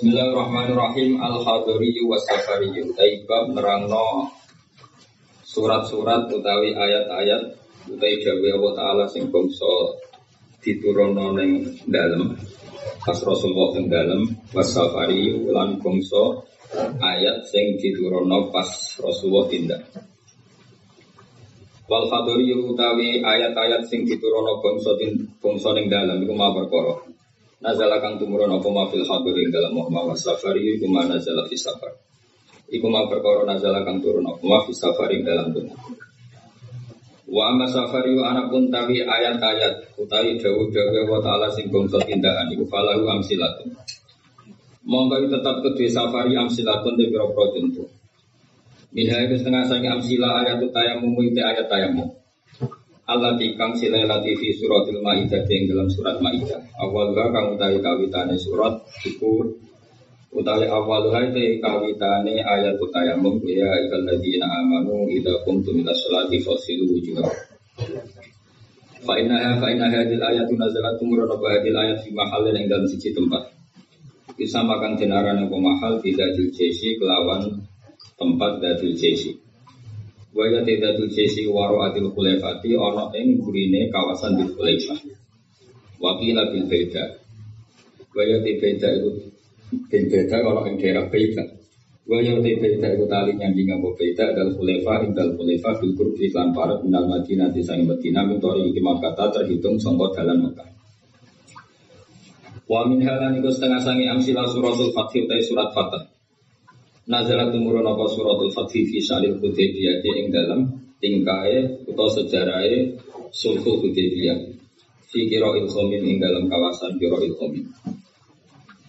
Bismillahirrahmanirrahim. Al-Hadari wa Safari Taibab nerangno surat-surat utawi ayat-ayat utawi jawa Allah Ta'ala sing bangsa diturunno ning dalem. Pas Rasulullah ing dalem. Was safari lan bangsa ayat sing diturunno pas Rasulullah tindak. Wal hadari utawi ayat-ayat sing diturunno bangsa bangsa ning dalem iku ma perkara Nazala kang tumurun apa ma fil hadirin dalam Muhammad safari iku ma nazala fi safar. Iku ma perkara nazala kang turun apa ma fi safari dalam dunia. Wa amma safari wa anak pun tawi ayat-ayat utawi dawuh-dawuh wa ta'ala sing bangsa tindakan iku falahu amsilatun. Monggo tetap kedue safari amsilatun de pira-pira contoh. Minha itu setengah sangi amsila ayat tayamum itu ayat tayamum. Allah tikang silai fi suratil ma'idah yang dalam surat ma'idah. Awalnya kang utawi kawitane surat Iku utawi awalnya itu kawitane ayat utayamum Ya ikal ladina amanu Ida kumtum ila sholati fasilu wujuhah Fa'inaha fa'inaha hadil ayat nazalat tumurun apa hadil ayat fi mahal yang dalam sisi tempat. Bisa makan jenaran yang pemahal tidak diljesi kelawan tempat dadil jesi Waya tidak tuh jesi waro adil kulefati ono ing gurine kawasan di kulefa. Wakila bil beda. Waya ti beda itu bil beda ono ing daerah beda. Waya ti beda itu tali yang nganggo beda dal kulefa ing dal kulefa bil kurbi lan parat minal madinah di sang Madinah mintori iki kata terhitung sangka dalan Mekah. Wa min halan iku setengah sangi amsilah suratul Fatih utai surat Fatah. Nazalat tumurun apa suratul Fatih fi salil Hudaybiyah ing dalam tingkai atau sejarahnya sulhul Hudaybiyah fi kiroil khomin ing dalam kawasan kiroil khomin.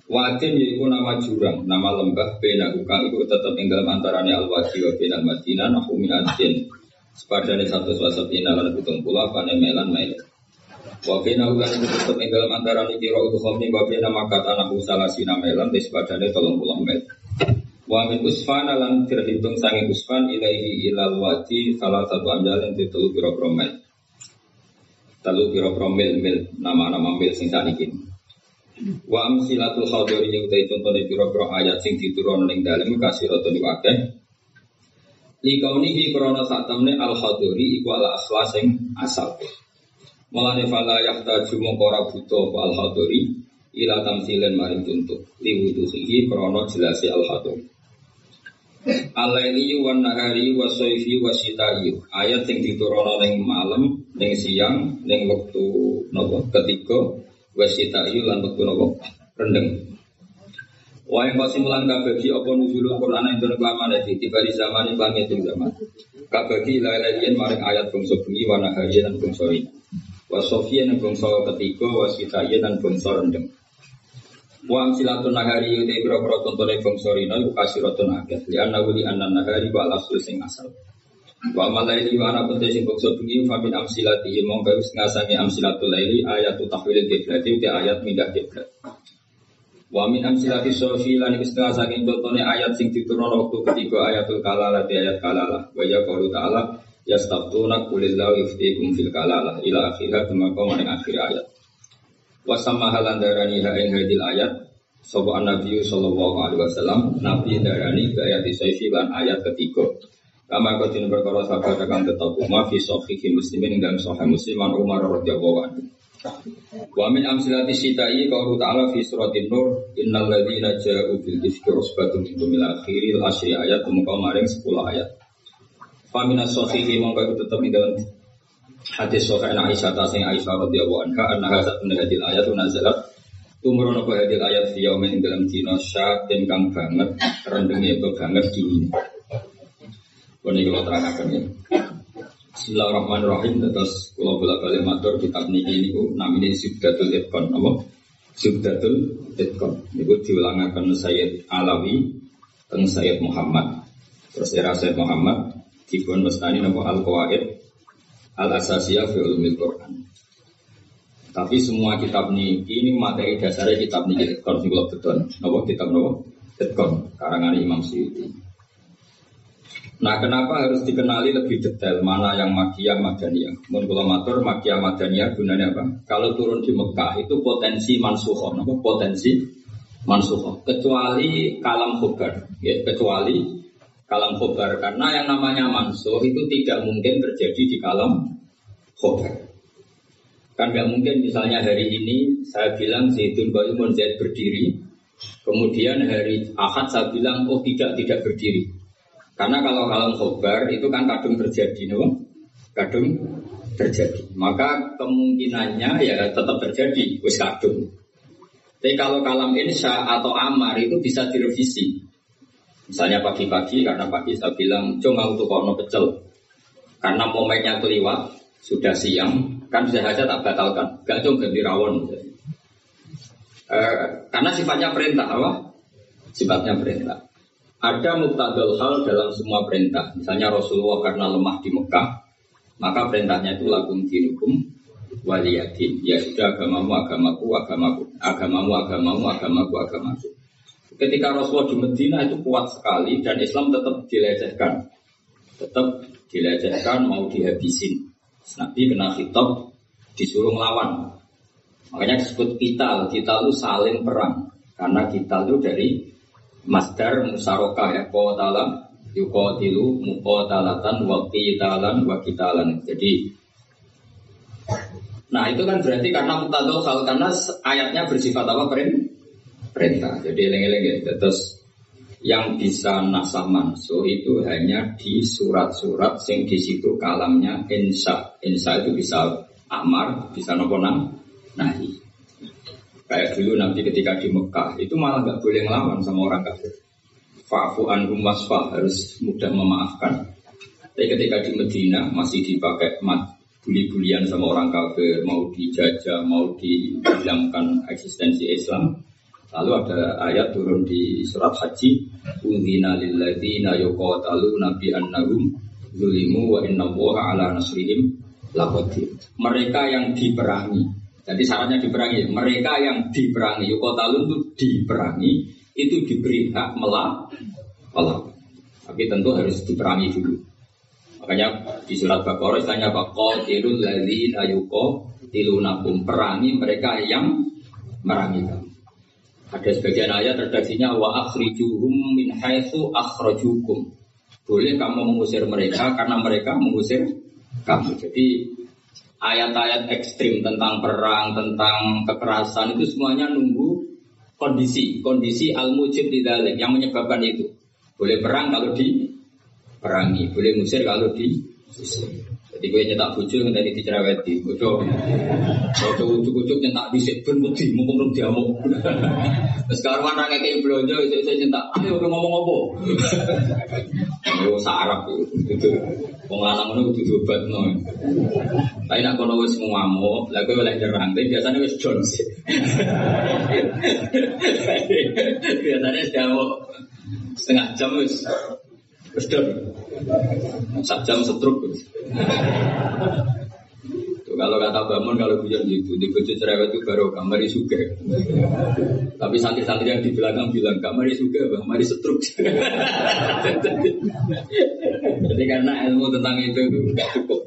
Wadin yaitu nama jurang, nama lembah bena ukang itu tetap ing dalam antaranya al wadi wa bena madinah nahu min adin. Sepadane satu suasa bina lan hitung pula pane melan. Wa bena ukang itu tetap ing dalam antaranya kiroil khomin wa bena makat anahu salasina melan di sepadane tolong pulang mele. Wa min usfana lan terhitung sangi usfan ilaihi ilal wadi salah satu anjalan di telu piro promil. Telu piro promil mil nama-nama mil sing saniki. Wa amsilatul khadiri yang utai contohnya piro ayat sing diturun ning dalem kasiratun wakeh. Likaunihi krono saat temne al khadiri iku ala asla sing asal. Mulane fala yahtaju mongkora buto al khadiri ila tamsilen maring contoh liwuduhi krono jelasi al khadiri. Alaili wa nahari wa soifi wa Ayat yang diturunkan ning malam, ning siang, ning waktu nopo ketiga wa sitayi lan waktu nopo rendeng. Wa yang pasti mulan kabagi apa nuzulul Quran yang turun kelamaan di tiba di zaman ini langit itu zaman. Kabagi lain maring ayat bangsa bengi wa nahari dan bangsa ini. Wa sofiyan dan bangsa ketiga wa sitayi dan bangsa rendeng. Wa amsilatun nahari yuti biro-biro tontone bangsa rina iku kasiratun akeh. Li anna wuli anna nahari wa alasul sing asal. Wa malaili wa ana putih sing bangsa bengi fa min amsilati mongko wis ngasangi amsilatul laili ayatu tahwilil qiblat itu ayat mindah qiblat. Wa min amsilati sofi lan wis ngasangi tontone ayat sing diturunno waktu ketiga ayatul kalalah di ayat kalalah. Wa ya qaulu ta'ala yastabtuna kulillahu yuftikum fil kalalah ila akhirah kemaka maring akhir ayat. Wasama halan darani ha ing hadil ayat. Sopo Nabi Sallallahu Alaihi Wasallam. Nabi darani ke ayat isaifi lan ayat ketiga. Kama kotin berkara sahabat akan tetap umma fi sohihi muslimin dan sohih musliman Umar radhiyallahu anhu. Wa min amsilati sitai qawlu ta'ala fi suratin nur innal ladzina ja'u bil ifki usbatun minkum ila akhiril asyri ayat muka maring 10 ayat. Fa min as-sahihi mongko tetep ing dalam Hadis Sohain Aisyah tasing Aisyah radhiyallahu anha anna hadza min hadil ayat nazalat tumurun apa hadil ayat fi yaumin dalam dina syatin kang banget rendenge banget dingin. Kene kula terangaken ya. Bismillahirrahmanirrahim terus kula bola-balik matur kitab niki niku namine Subdatul Itqan apa? Subdatul Itqan niku diulangaken Sayyid Alawi teng Sayyid Muhammad. Terus era Sayyid Muhammad dipun mestani napa Al-Qawaid Al-Asasiyah fi Ulumil Quran. Tapi semua kitab ini, ini materi dasarnya kitab ini Itqan sing kula beton. Napa kitab napa? Itqan karangan Imam Suyuti. Nah, kenapa harus dikenali lebih detail mana yang makiyah madaniyah? Menurut kula matur makiyah madaniyah gunanya apa? Kalau turun di Mekah itu potensi mansuhoh, apa? Potensi mansuh kecuali kalam khobar ya kecuali kalam khobar. Karena yang namanya mansuh itu tidak mungkin terjadi di kalam khobar. Kan nggak mungkin misalnya hari ini saya bilang Zaidun Bayu Zaid berdiri kemudian hari Ahad saya bilang oh tidak tidak berdiri. Karena kalau kalam khobar itu kan kadung terjadi no? kadung terjadi. Maka kemungkinannya ya tetap terjadi wis kadung. Tapi kalau kalam insya atau amar itu bisa direvisi. Misalnya pagi-pagi karena pagi saya bilang cuma untuk kono pecel. Karena momennya keliwat sudah siang kan bisa saja tak batalkan. Cuma ganti rawon. E, karena sifatnya perintah apa? Sifatnya perintah. Ada muktadal hal dalam semua perintah. Misalnya Rasulullah karena lemah di Mekah, maka perintahnya itu lakum dinukum waliyadin. Ya sudah agamamu, agamaku, agamaku. Agamamu, agamamu, agamaku, agamaku. Ketika Rasulullah di Medina itu kuat sekali dan Islam tetap dilecehkan. Tetap dilecehkan, mau dihabisin. Nabi kena khitab, disuruh melawan. Makanya disebut kita, kita itu saling perang. Karena kita itu dari masdar musaroka ya, qawatalam, yuqatilu, muqatalatan, wa qitalan, wa qitalan. Jadi Nah itu kan berarti karena mutadol hal karena ayatnya bersifat apa perintah. Jadi eleng-eleng ya. Terus yang bisa nasah mansuh itu hanya di surat-surat yang di situ kalamnya insya. Insya itu bisa amar, bisa nopo nahi. Kayak dulu nanti ketika di Mekah itu malah nggak boleh ngelawan sama orang kafir. Fa'fu anhum wasfah harus mudah memaafkan. Tapi ketika di Medina masih dipakai mat bully-bulian sama orang kafir, mau dijajah, mau dihilangkan eksistensi Islam. Lalu ada ayat turun di surat haji, Udhina lilladzina yuqatalu nabi annahum zulimu wa inna ala nasrihim lakodir. Mereka yang diperangi, jadi syaratnya diperangi, mereka yang diperangi, yuqatalu itu diperangi, itu diberi hak melawan. Tapi tentu harus diperangi dulu. Makanya di surat Baqarah istilahnya apa? Qatilul ladzina tilunakum perangi mereka yang merangi kamu. Ada sebagian ayat redaksinya wa akhrijuhum min haitsu akhrajukum. Boleh kamu mengusir mereka karena mereka mengusir kamu. Jadi ayat-ayat ekstrim tentang perang, tentang kekerasan itu semuanya nunggu kondisi, kondisi al-mujib di yang menyebabkan itu. Boleh perang kalau di perangi, boleh musir kalau di Jadi gue nyetak bucu yang tadi dicereweti, bojo, bojo ujuk-ujuk nyetak di ben wedi, mumpung belum diamuk. Sekarang mana kayak belanja, saya nyetak, ayo udah ngomong apa? Ayo sarap itu, pengalaman itu kudu obat no. Tapi nak kono wis ngamuk, lah gue oleh nyerang, tapi biasanya wis Jones. biasanya sudah setengah jam Sedap. Sak jam setruk. Tuh, kalau kata bangun kalau hujan gitu, di baju cerewet itu baru kamari suka. Tapi santri-santri yang di belakang bilang kamari suka, bang, mari setruk. Jadi karena ilmu tentang itu nggak cukup.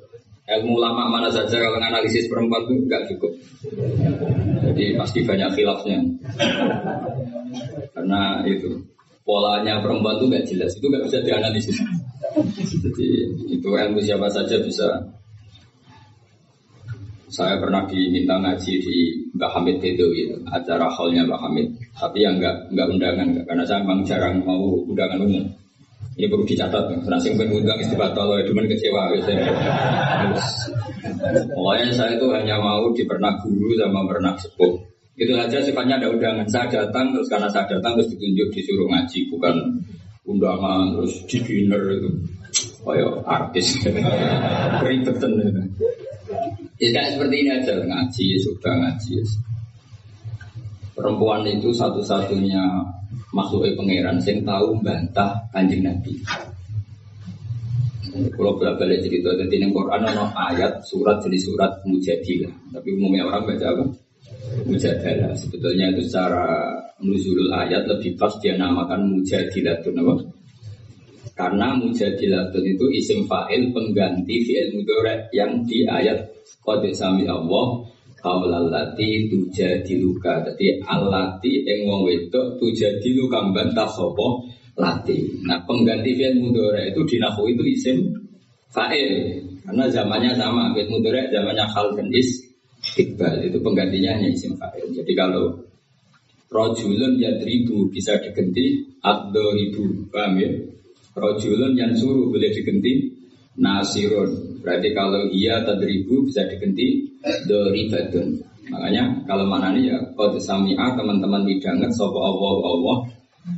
Ilmu lama mana saja kalau analisis perempuan itu nggak cukup. Jadi pasti banyak khilafnya. Karena itu polanya perempuan itu nggak jelas, itu nggak bisa dianalisis. Jadi itu ilmu siapa saja bisa. Saya pernah diminta ngaji di Mbak Hamid itu gitu, acara hallnya Mbak Hamid. Tapi yang nggak nggak undangan, karena saya memang jarang mau undangan umum. Ini perlu dicatat, nasi pengen undang istibatal, cuma kecewa biasanya. Pokoknya saya itu hanya mau di pernah guru sama pernah sepuh. Itu saja sifatnya ada undangan. Saya datang terus karena saya datang terus ditunjuk disuruh ngaji, bukan undangan terus di dinner itu. Ya artis, keribetan itu. Ya kayak seperti ini aja ngaji, ya sudah ngaji. Perempuan itu satu-satunya makhluk pangeran yang tahu bantah kanjeng Nabi. Kalau bolak balik cerita, jadi ini Quran ada ayat surat jadi surat mujadilah. Tapi umumnya orang baca apa? Mujadalah. Sebetulnya itu secara nuzulul ayat lebih pas dia namakan mujadilatun apa? Karena mujadilatun itu isim fa'il pengganti fi'il mudore yang di ayat Qad sami Allah Kaulal lati tujadiluka. Jadi alati yang wong wedok tujadiluka bantah sopo lati. Nah pengganti fi'il mudore itu di itu isim fa'il. Karena zamannya sama. Fi'il mudore zamannya hal dan is iqbal. Itu penggantinya hanya isim fa'il. Jadi kalau rojulun yadribu bisa diganti ad-doribu. Paham ya? Rojulun yang suruh boleh diganti nasirun. Berarti kalau iya tadribu bisa diganti doribatun. Makanya kalau mana nih ya kode samia teman-teman midanget sopo Allah Allah.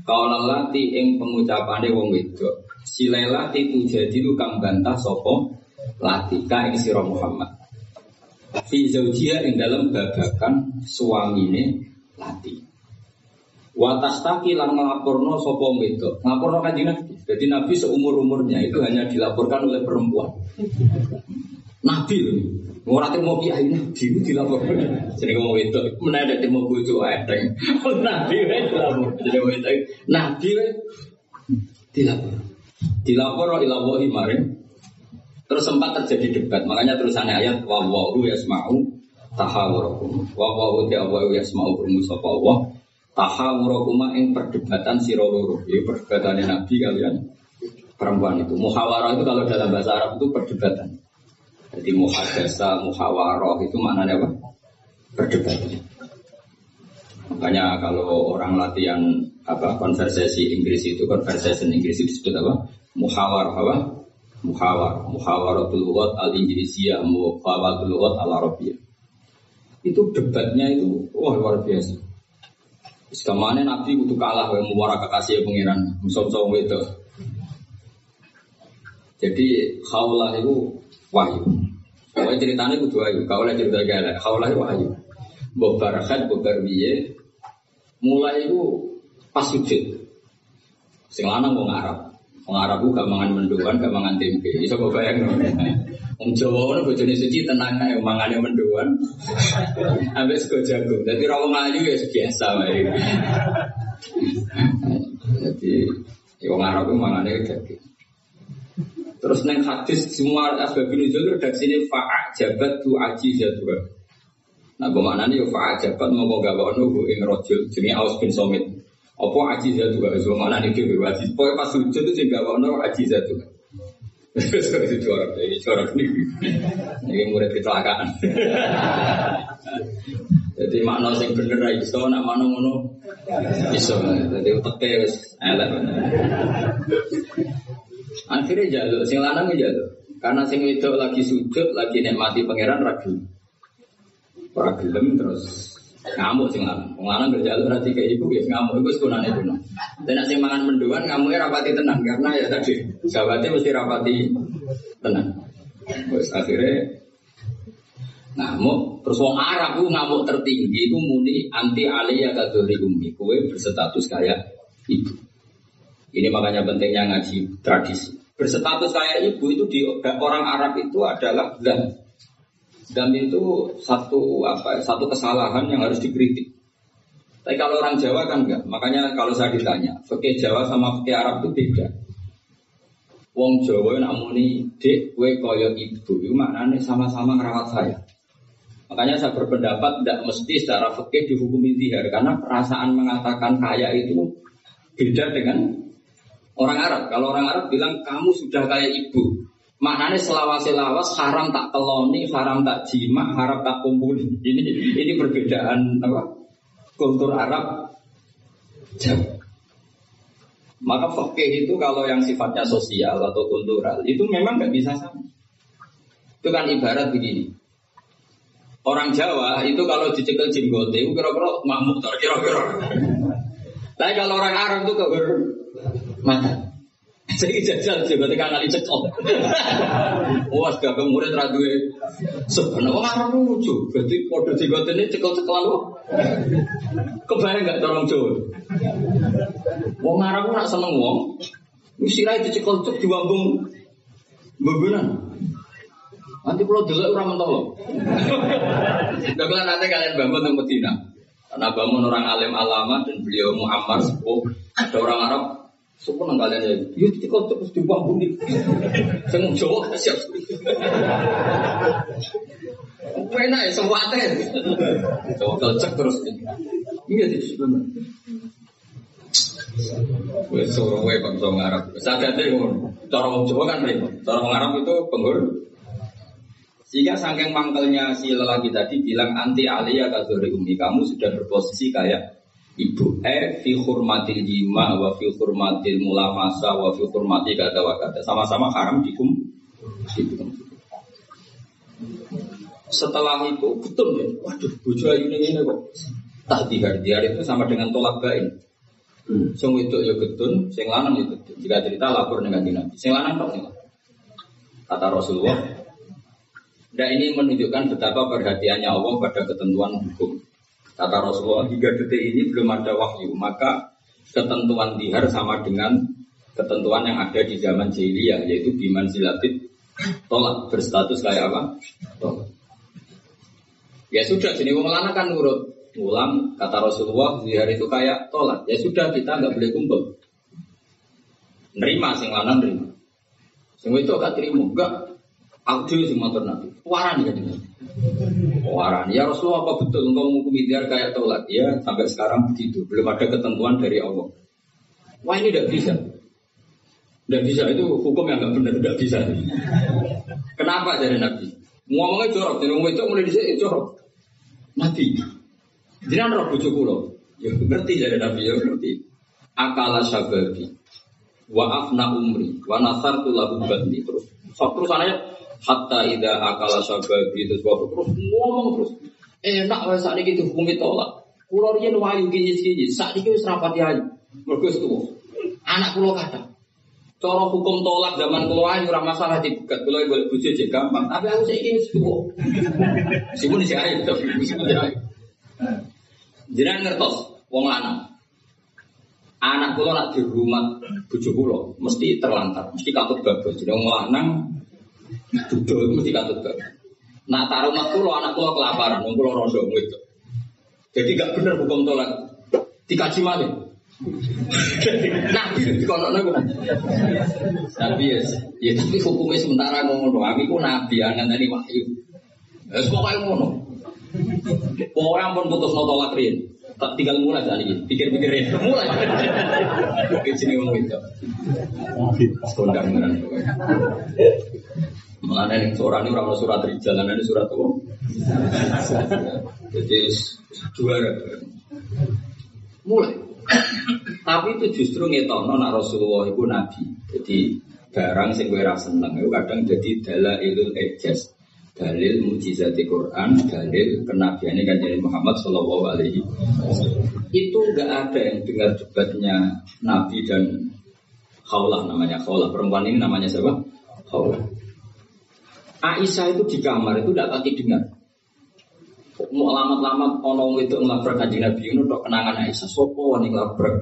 Kalau lati ing pengucapannya wong wedok. Silai lati itu jadi lu kang bantah sopo lati ka ing Muhammad. Fi zaujia ing dalam babakan suamine lati. Watas taki lan ngelaporno sopo wedok. Ngelaporno kan Nabi. Jadi Nabi seumur umurnya itu hanya dilaporkan oleh perempuan. Nabi loh. Orang mau kiai Nabi itu dilaporkan. Jadi ngomong wedok. Mana ada mau bojo edeng. Nabi itu dilapor. Jadi wedok. Nabi itu dilapor. Dilapor ilawahi maring. Terus sempat terjadi debat. Makanya terusannya ayat wawahu yasma'u tahawurakum. Wawahu ta'awahu yasma'u bermusapa Allah. Tahawurakuma ing perdebatan siroloro ya perdebatan Nabi kalian perempuan itu. Muhawarah itu kalau dalam bahasa Arab itu perdebatan. Jadi muhadasa muhawarah itu maknanya apa? Perdebatan. Makanya kalau orang latihan apa konversasi Inggris itu conversation Inggris itu disebut apa? Muhawarah apa muhawar muhawaratul lughat al inggrisiyah muhawaratul lughat al arabiyah itu debatnya itu wah luar biasa Sekamane Nabi kudu kalah yang muara kekasih pangeran musuh-musuh itu. Jadi khaulah itu wahyu. Kalau ceritanya kudu wahyu, kalau cerita gala, khaulah itu wahyu. Mbok barakat, barbiye, mulai itu pas sujud. Sing lanang wong Arab. Wong Arab gak mangan menduan, gak mangan tempe. Iso kok bayang. Wong Jawa ono bojone suci tenang ae mangane menduan. Ambek sego jagung. Dadi ra wong ayu ya biasa wae. Jadi ya wong Arab ku mangane daging. Terus neng hadis semua asbab nuzul redaksi ini fa'a jabat tu aji jadwa. Nah, bermakna ini fa'a jabat mau gak bawa nunggu ing rojul jenis Aus bin Somit. Apa aji jadwa? Bermakna ini dia berwajib. Pokoknya pas sujud itu juga bawa nunggu aji jadwa. Itu corak, ini corak nih. Ini murid kecelakaan. Jadi makna sing bener ra iso, nak makna ngono iso. Jadi uteke wis elek. Akhirnya jaluk, sing lanang jaluk. Karena sing itu lagi sujud, lagi nikmati pangeran. Ora gelem terus ngamuk sing lanang. Wong lanang berjaluk ra kayak ibu ya ngamuk iku sekunane kuno. Dan sing mangan menduan ngamuke rapati tenang karena ya tadi sahabatnya mesti rapati tenang. Terus akhirnya ngamuk terus wong Arab ku ngamuk tertinggi ku muni anti aliyah kadori umi kue berstatus kayak ibu. Ini makanya pentingnya ngaji tradisi. Berstatus kayak ibu itu di orang Arab itu adalah dan dan itu satu apa satu kesalahan yang harus dikritik. Tapi kalau orang Jawa kan enggak. Makanya kalau saya ditanya, fikih Jawa sama fikih Arab itu beda. Wong Jawa namuni dek kue koyo ibu, itu maknanya sama-sama ngerawat saya. Makanya saya berpendapat tidak mesti secara fikih dihukumi tihar karena perasaan mengatakan kaya itu beda dengan orang Arab. Kalau orang Arab bilang kamu sudah kayak ibu, maknanya selawas-selawas haram tak keloni, haram tak jima, haram tak kumpuli. Ini ini perbedaan apa? kultur Arab Jawa. Maka fakih itu kalau yang sifatnya sosial atau kultural itu memang nggak bisa sama. Itu kan ibarat begini. Orang Jawa itu kalau dicekel jenggote itu kira-kira mamuk kira-kira. Tapi kalau orang Arab itu mata. Jadi jajal juga ketika kali cekol. Wah, gak murid radue. Sebenarnya Arab lucu. Jadi kode jenggot ini cekol-cekolan loh. Kebayang gak tolong Jawa? Wong Arab nak seneng wong. Usirai cek diwambung bebenan. Nanti kalau dulu orang. Gak pernah nanti kalian bangun di Medina. Karena bangun orang alim alama dan beliau Muhammad sepuh. Ada orang Arab Sopo nang kalian ya, yuk kita terus dibuang bumi. Saya Jawa gak siap. Enak ya, semua teh. Jawa kelcek terus. Iya di sebenarnya. Wes suruh wae bangsa Arab. Sadate ngono. Cara wong Jawa kan repot. Cara wong itu penghul. Sehingga saking mangkelnya si lelaki tadi bilang anti alia kadzuri umi kamu sudah berposisi kayak ibu eh fi hurmatil jima wa fi hurmatil mulamasa wa fi hurmati kata wa kata sama-sama haram dikum dikum setelah itu betul ya waduh bojo ayu ini kok tak dihardiar itu sama dengan tolak bain Hmm. Sing itu ya getun, sing lanang ya getun. Jika cerita lapor dengan Nabi. Sing lanang tok Kata Rasulullah. Dan ini menunjukkan betapa perhatiannya Allah pada ketentuan hukum. Kata Rasulullah, hingga detik ini belum ada wahyu, maka ketentuan dihar sama dengan ketentuan yang ada di zaman jahiliyah, yaitu biman silatit tolak berstatus kayak apa? Tolak. Ya sudah, jadi wong lanang kan nurut. Pulang kata Rasulullah zihar itu kayak tolak. Ya sudah kita nggak boleh kumpul. Nerima sing lanang nerima. Sing itu gak terima. Enggak aku motor nabi waran ya waran ya Rasulullah apa betul engkau menghukumi zihar kayak tolak ya sampai sekarang begitu. Belum ada ketentuan dari Allah. Wah ini tidak bisa. Tidak bisa. Itu hukum yang nggak benar. Tidak bisa. Kenapa dari nabi? Ngomongnya jorok. Jadi ngomong itu mulai di sini jorok. Nabi Jangan roh bojo kula. Ya ngerti jadi Nabi. Ya ngerti. Akala sababi wa afna umri. Wa nasartu lahu bandi. Terus. So, terus anaknya hatta ida akala sababi terus bapak terus ngomong terus. Enak wae saat ini hukumi tolak. Kulo riyen wayu kinyis-kinyis, saat ini rapati ayu. Mergo tuwa. Anak kulo kata, Cara hukum tolak zaman kulo ayu ora masalah dibegat kulo boleh bojo jek gampang. Tapi aku saiki wis tuwa. Meskipun isih ayu tapi meskipun ayu. Jangan ngertos wong lanang. Anak kula nak dirumat bojo kula mesti terlantar, mesti katut. Jadi wong lanang duduk mesti babon. Nak taruh mak kula anak kula kelaparan, wong kula rondo itu. Jadi gak bener hukum tolak. Dikaji malih. Nabi dikono niku. Nabi ya, ya tapi hukumnya sementara ngono. Aku ku nabi ngandani wahyu. Wis pokoke ngono. Orang pun putus no tolak rin. Tak tinggal mulai saat ini. Pikir-pikir rin. Mulai. Di sini ngomong itu. Kondang beneran. Malah yang seorang ini orang surat rijal, ini surat apa? Jadi juara. Mulai. Tapi itu justru ngetono nak Rasulullah itu nabi. Jadi barang sing gue rasa seneng itu kadang jadi dalailul ejaz dalil mujizat Quran, dalil kenabiannya kan jadi Muhammad Shallallahu Alaihi Itu nggak ada yang dengar debatnya Nabi dan Khawlah namanya Khawlah perempuan ini namanya siapa? Khawlah. Aisyah itu di kamar itu tidak pakai dengar. Mau alamat-alamat ono itu ngelabrak kanjeng Nabi itu untuk kenangan Aisyah. Sopo nih ngelabrak.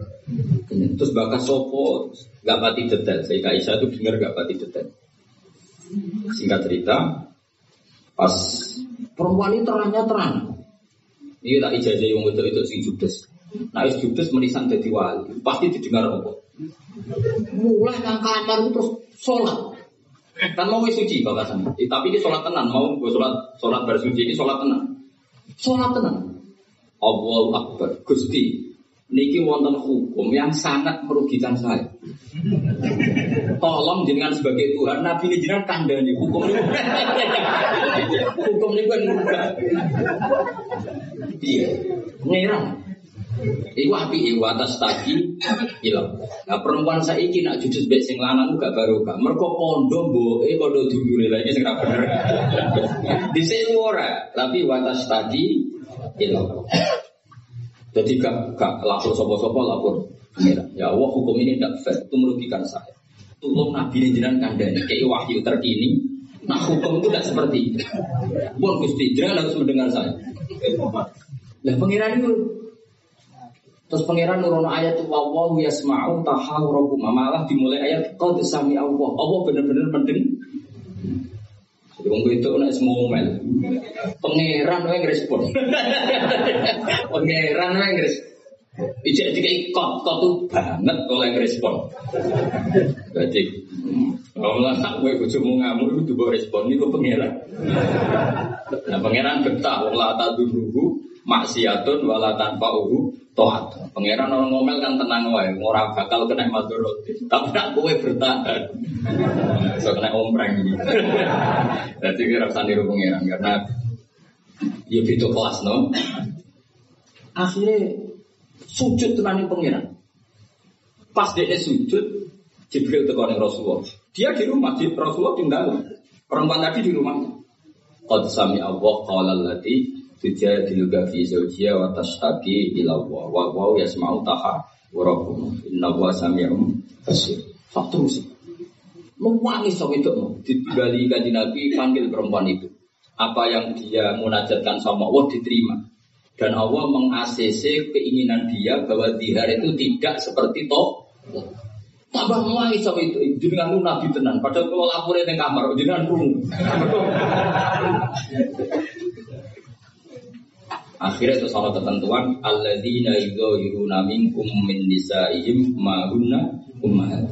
Terus bakas sopo nggak pati detail. Sehingga Aisyah itu dengar nggak pati detail. Singkat cerita, Pas perempuan ini terangnya terang. Ini tak ijazah yang itu itu sing judes. Nah, is judes menisan jadi wali. Pasti didengar apa? Mulai nang kamar itu terus sholat. Kan mau suci bakasan. Eh, tapi ini sholat tenan. Mau gue sholat sholat bersuci ini sholat tenan. Sholat tenan. Allah Akbar. Gusti niki wonten hukum yang sangat merugikan saya. Tolong jenengan sebagai Tuhan, Nabi ini jenengan kandani hukum ini. hukum ini kan merubah. Iya, ngerang. Iku api iku atas tadi hilang. Nah perempuan saya ini nak jujur bek sing lanang gak baru kan. Mereka kondo boe kondo dulure lagi sing bener. Di sini ora, tapi watas tadi hilang. Jadi gak, gak lapor sopo-sopo lapor Ya Allah hukum ini tidak fair, itu merugikan saya. Tolong Nabi ini jenengan kandani kayak wahyu terkini. Nah hukum itu tidak seperti itu. Bukan Gusti, jangan harus mendengar saya. Lah pangeran itu Terus pangeran nurono ayat itu wawahu yasma'u tahawurakum malah dimulai ayat kau sami Allah. Allah benar-benar penting Wong itu nek ngomel. Pangeran wae ngrespon. Pangeran wae ngrespon. Ijek dikai kot, kot tuh banget oleh respon. Jadi, kalau lah gue bojomu ngamuk itu juga respon itu pangeran. Nah pangeran betah, wong la tadurruhu maksiatun wala tanfa'uhu toat. Pangeran orang ngomel kan tenang wae, ora bakal kena madorot. Tapi nak kowe bertahan. So kena ompreng. Jadi kira usah niru pangeran karena ya itu kelas no. Akhirnya sujud tenan pangeran. Pas dia sujud, Jibril tekan Rasulullah. Dia di rumah, di Rasulullah tinggal. Perempuan tadi di rumah. Qad sami Allah qala allati tujadiluka fi zawjiha wa tashtaki ila Allah. Wa wa yasma'u taha wa rabbukum inna wa sami'un basir. Terus. Mewangi sawi itu. Digali kanji Nabi panggil perempuan itu. Apa yang dia munajatkan sama Allah diterima. Dan Allah meng-ACC keinginan dia bahwa dihar itu tidak seperti toh. Tambah mulai sama itu. Jenengan lu nabi tenan. Padahal kalau laporin di kamar jenengan rungu akhirnya itu sama ketentuan alladzina yudhiruna minkum min nisaihim ma hunna ummahat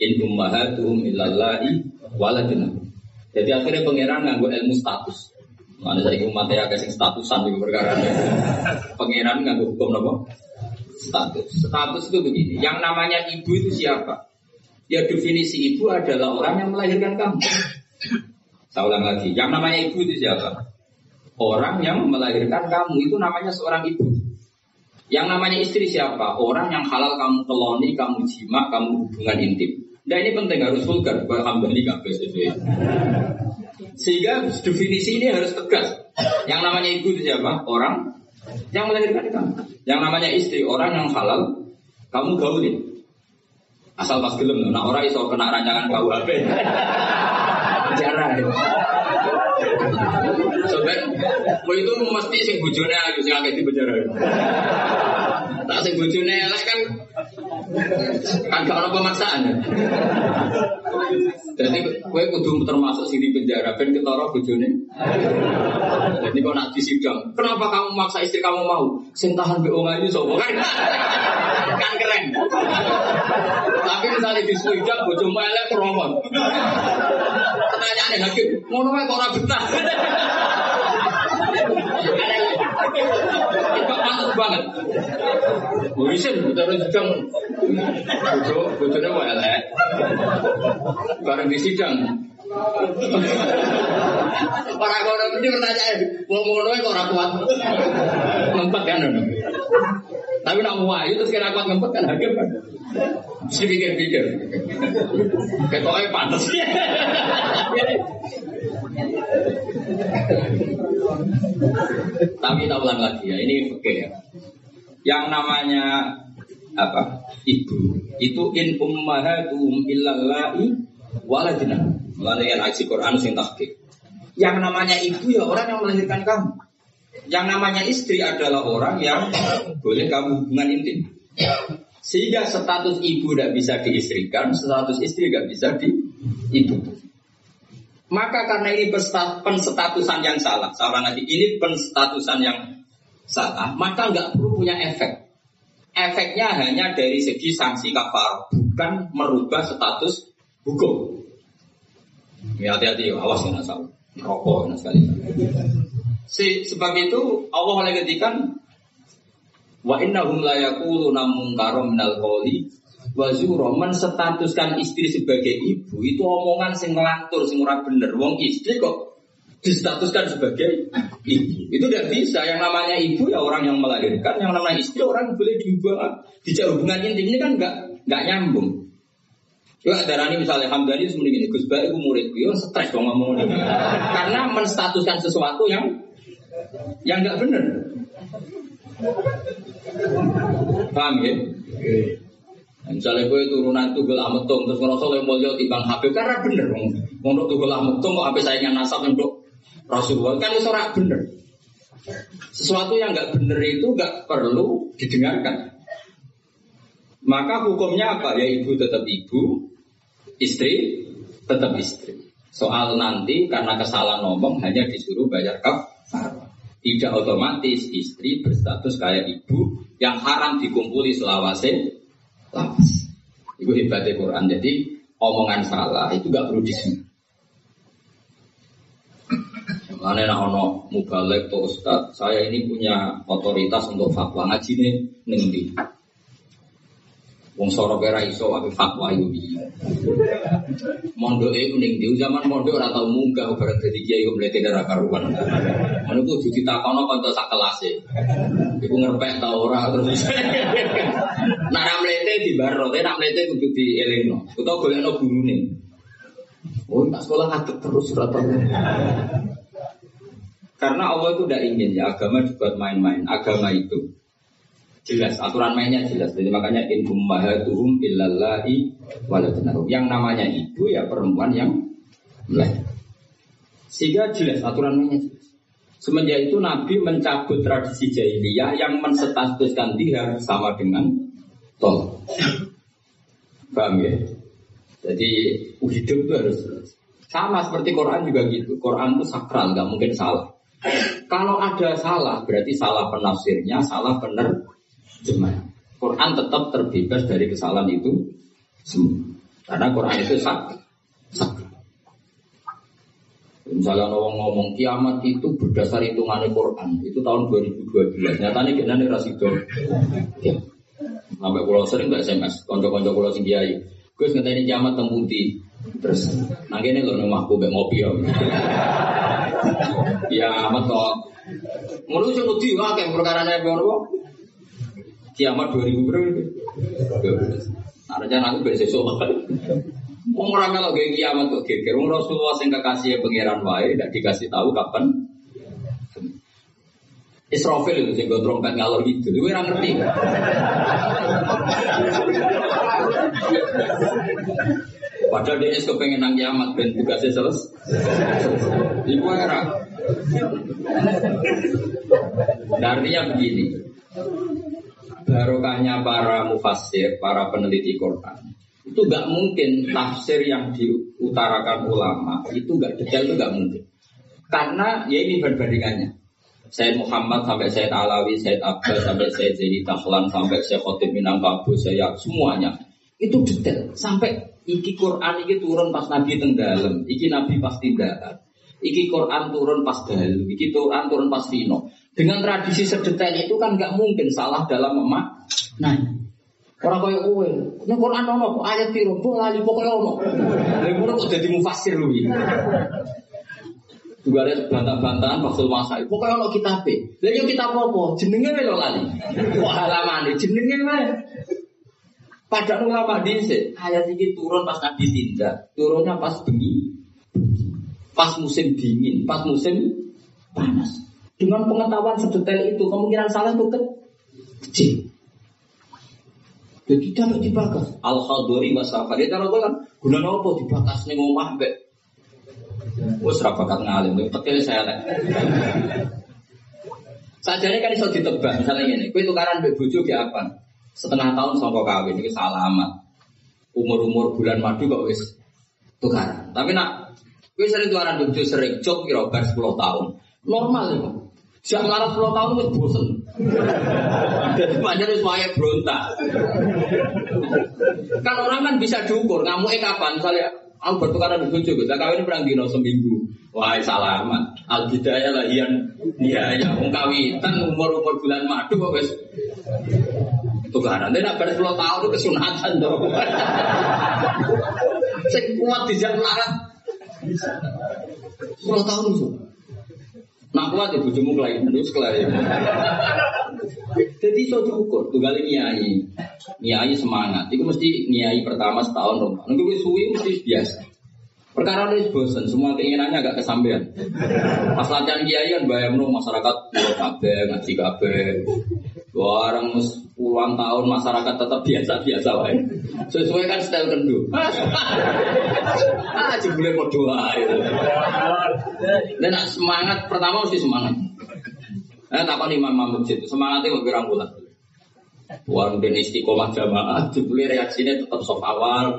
in ummahatuhum illallahi waladina jadi akhirnya pangeran nganggo ilmu status Mana saya umat ya kasih statusan di perkara Pangeran nggak hukum nopo status. Status itu begini. Yang namanya ibu itu siapa? Ya definisi ibu adalah orang yang melahirkan kamu. Saya ulang lagi. Yang namanya ibu itu siapa? Orang yang melahirkan kamu itu namanya seorang ibu. Yang namanya istri siapa? Orang yang halal kamu keloni, kamu jima, kamu hubungan intim. Nah ini penting harus vulgar. Alhamdulillah kabeh sehingga definisi ini harus tegas. Yang namanya ibu itu siapa? Orang yang melahirkan kamu. Yang namanya istri, orang yang halal, kamu gaulin. Asal pas gelem, nah orang iso kena rancangan KUHP. Jarang. Sobat, itu mesti sing bojone ayu sing di penjara. Tak sing bojone elek kan kan gak ada pemaksaan. Jadi kue kudu termasuk sini penjara ben ketara bojone. Jadi kok nak disidang, kenapa kamu maksa istri kamu mau? Sing tahan mbek sapa kan? Kan keren. Tapi misalnya di sidang bojomu elek promot. Pertanyaane hakim, ngono wae kok ora betah. Pantas banget. Wisin, terus sidang. Bojo, bojone mau elek. Bareng di sidang. Para kono ini pertanyaan, mau ngono kok ora kuat. Ngempet kan. Tapi nak mau ayu terus kira kuat ngempet kan hakim kan. Mesti pikir-pikir. Ketoknya pantas. Tapi tak ulang lagi ya, ini oke ya. Yang namanya apa? Ibu itu in ummahatum illallahi waladina. Melalui aksi Quran sing tahqiq. Yang namanya ibu ya orang yang melahirkan kamu. Yang namanya istri adalah orang yang boleh kamu hubungan intim. Sehingga status ibu tidak bisa diistrikan, status istri tidak bisa di ibu. Maka karena ini penstatusan yang salah, salah nanti ini penstatusan yang salah, maka nggak perlu punya efek. Efeknya hanya dari segi sanksi kafar, bukan merubah status hukum. Ya hati-hati, awas ya salah. Rokok sekali. Si, sebab itu Allah oleh ketikan wa innahum la yaquluna munkaram minal qawli Wazuro menstatuskan istri sebagai ibu itu omongan sing ngelantur sing ora bener. Wong istri kok distatuskan sebagai ibu. Itu tidak bisa. Yang namanya ibu ya orang yang melahirkan, yang namanya istri orang boleh diubah. Dijak hubungan intim ini kan nggak nggak nyambung. Coba ini misalnya Hamdani itu mending ini Gus Baik itu muridku, ya stres dong ngomong ini. Karena menstatuskan sesuatu yang yang nggak benar. Paham ya? Misalnya gue turunan tuh gelah metung terus ngerasa yang mulia bang Habib karena bener Untuk tuh gelah metung kok habis sayangnya nasab untuk Rasulullah kan itu ora bener. Sesuatu yang nggak bener itu nggak perlu didengarkan. Maka hukumnya apa? Ya ibu tetap ibu, istri tetap istri. Soal nanti karena kesalahan ngomong hanya disuruh bayar kafar. Tidak otomatis istri berstatus kayak ibu yang haram dikumpuli selawase lawas. Itu hebatnya Quran. Jadi omongan salah itu gak perlu di sini. Mana nak ono mubalek atau ustad, saya ini punya otoritas untuk fatwa ngaji nih nengi. Wong soro kira iso tapi fatwa itu dia. Mondok itu ning di zaman mondok ora tau munggah bareng dadi kiai kok mlete darah karuan. Ngono ku dudu takono kanca sak kelase. Iku ngerpek ta ora terus. Nak ra mlete di baro, nak mlete kudu dielingno. Utawa golekno gurune. Oh, tak sekolah ngadeg terus rata. Karena Allah itu tidak ingin ya agama dibuat main-main. Agama itu jelas aturan mainnya jelas. Jadi makanya in ummahatuhum illallahi waladinarum. Yang namanya ibu ya perempuan yang melahirkan. Sehingga jelas aturan mainnya jelas. Semenjak itu Nabi mencabut tradisi jahiliyah yang menstatuskan dia sama dengan tol. Paham ya? Jadi hidup itu harus sama seperti Quran juga gitu. Quran itu sakral, nggak mungkin salah. Kalau ada salah, berarti salah penafsirnya, salah penerjemah. Quran tetap terbebas dari kesalahan itu semua. Karena Quran itu sak, sak. Misalnya orang ngomong kiamat itu berdasar hitungan Quran, itu tahun 2012. Nyatanya kita nih rasido. Ya. Sampai pulau sering nggak SMS, konco-konco pulau sing kiai. Gus ngeteni kiamat tembuti. Terus, nah ini loh rumahku mbak ngopi ya. Ya amat kok. Ngono sing wedi wae perkara nek ngono. Kiamat 2000 berapa? Artinya aku besok sesuk. Wong ora melok ge kiamat kok geger. Wong Rasulullah sing kekasih pangeran wae ndak dikasih tahu kapan. Israfil itu sing trompet ngalor gitu. Kowe ora ngerti. Padahal dia es kepengen nang kiamat dan tugasnya selesai. Ibu era. Nah, artinya begini. Barokahnya para mufassir, para peneliti Quran itu gak mungkin tafsir yang diutarakan ulama itu gak detail itu gak mungkin karena ya ini perbandingannya Sayyid Muhammad sampai Sayyid Alawi, Sayyid Abbas sampai Sayyid Zaini Tahlan sampai Sayyid Khotib Minangkabau, saya semuanya itu detail sampai iki Quran iki turun pas Nabi tenggelam, iki Nabi pasti darat. Iki Quran turun pas dalu, iki Quran turun pas Vino. Dengan tradisi sedetail itu kan nggak mungkin salah dalam emak. Nah, orang kaya kowe, ini Quran ono kok ayat piro, mbok lali pokoke ono. Lha ngono kok dadi mufasir iki. Juga ada bantah-bantahan Fasul Masai. Pokoknya ono kitab Lah yo kitab apa? Jenenge lho lali. Kok halamane jenenge wae. Pada ulama dhisik, ayat ini turun pas Nabi tindak, turunnya pas bengi, pas musim dingin, pas musim panas. Dengan pengetahuan sedetail itu, kemungkinan salah itu kecil. Jadi tidak dibakas. Al khadori wasafar. Dia taruh kan, guna apa dibakas nih ngomah be. Wes rapakat ngalim, tekil saya lah. Sajane kan iso ditebak, misalnya ini, kue tukaran be bojo ke apa? setengah tahun songkok kawin ini salamat umur-umur bulan madu kok wis tukaran tapi nak wis sering tukaran bojo sering cok kira bar 10 tahun normal ya Siap marah 10 tahun wis bosen. Jadi banyak wis wae berontak. kan orang kan bisa diukur, ngamuke kapan misalnya Aku bertukaran dengan bojo, kita kawin perang dino seminggu. Wah, salamat. Al bidaya lah ian iya ya, wong kawitan umur umur bulan madu kok wis tukaran. Nak pada 10 tahun itu kesunatan dong. Saya kuat di jam larat. 10 tahun itu. Nak kuat ya bujumu kelainan terus kelainan. Jadi so tuh kali nyai, nyai semangat. Itu mesti nyai pertama setahun rumah. Nunggu suwi mesti biasa. Perkara ini bosan, semua keinginannya agak kesampean. Pas latihan kiai kan bayang masyarakat kabe, ngaji kabe. Orang puluhan tahun masyarakat tetap biasa-biasa wae. Sesuai kan style kendu. ah, jebule doa itu. Dan semangat pertama mesti semangat. Eh, tak imam imam masjid semangatnya mau berang bulan. Tuan dan istiqomah jamaah, jebule reaksinya tetap soft awal.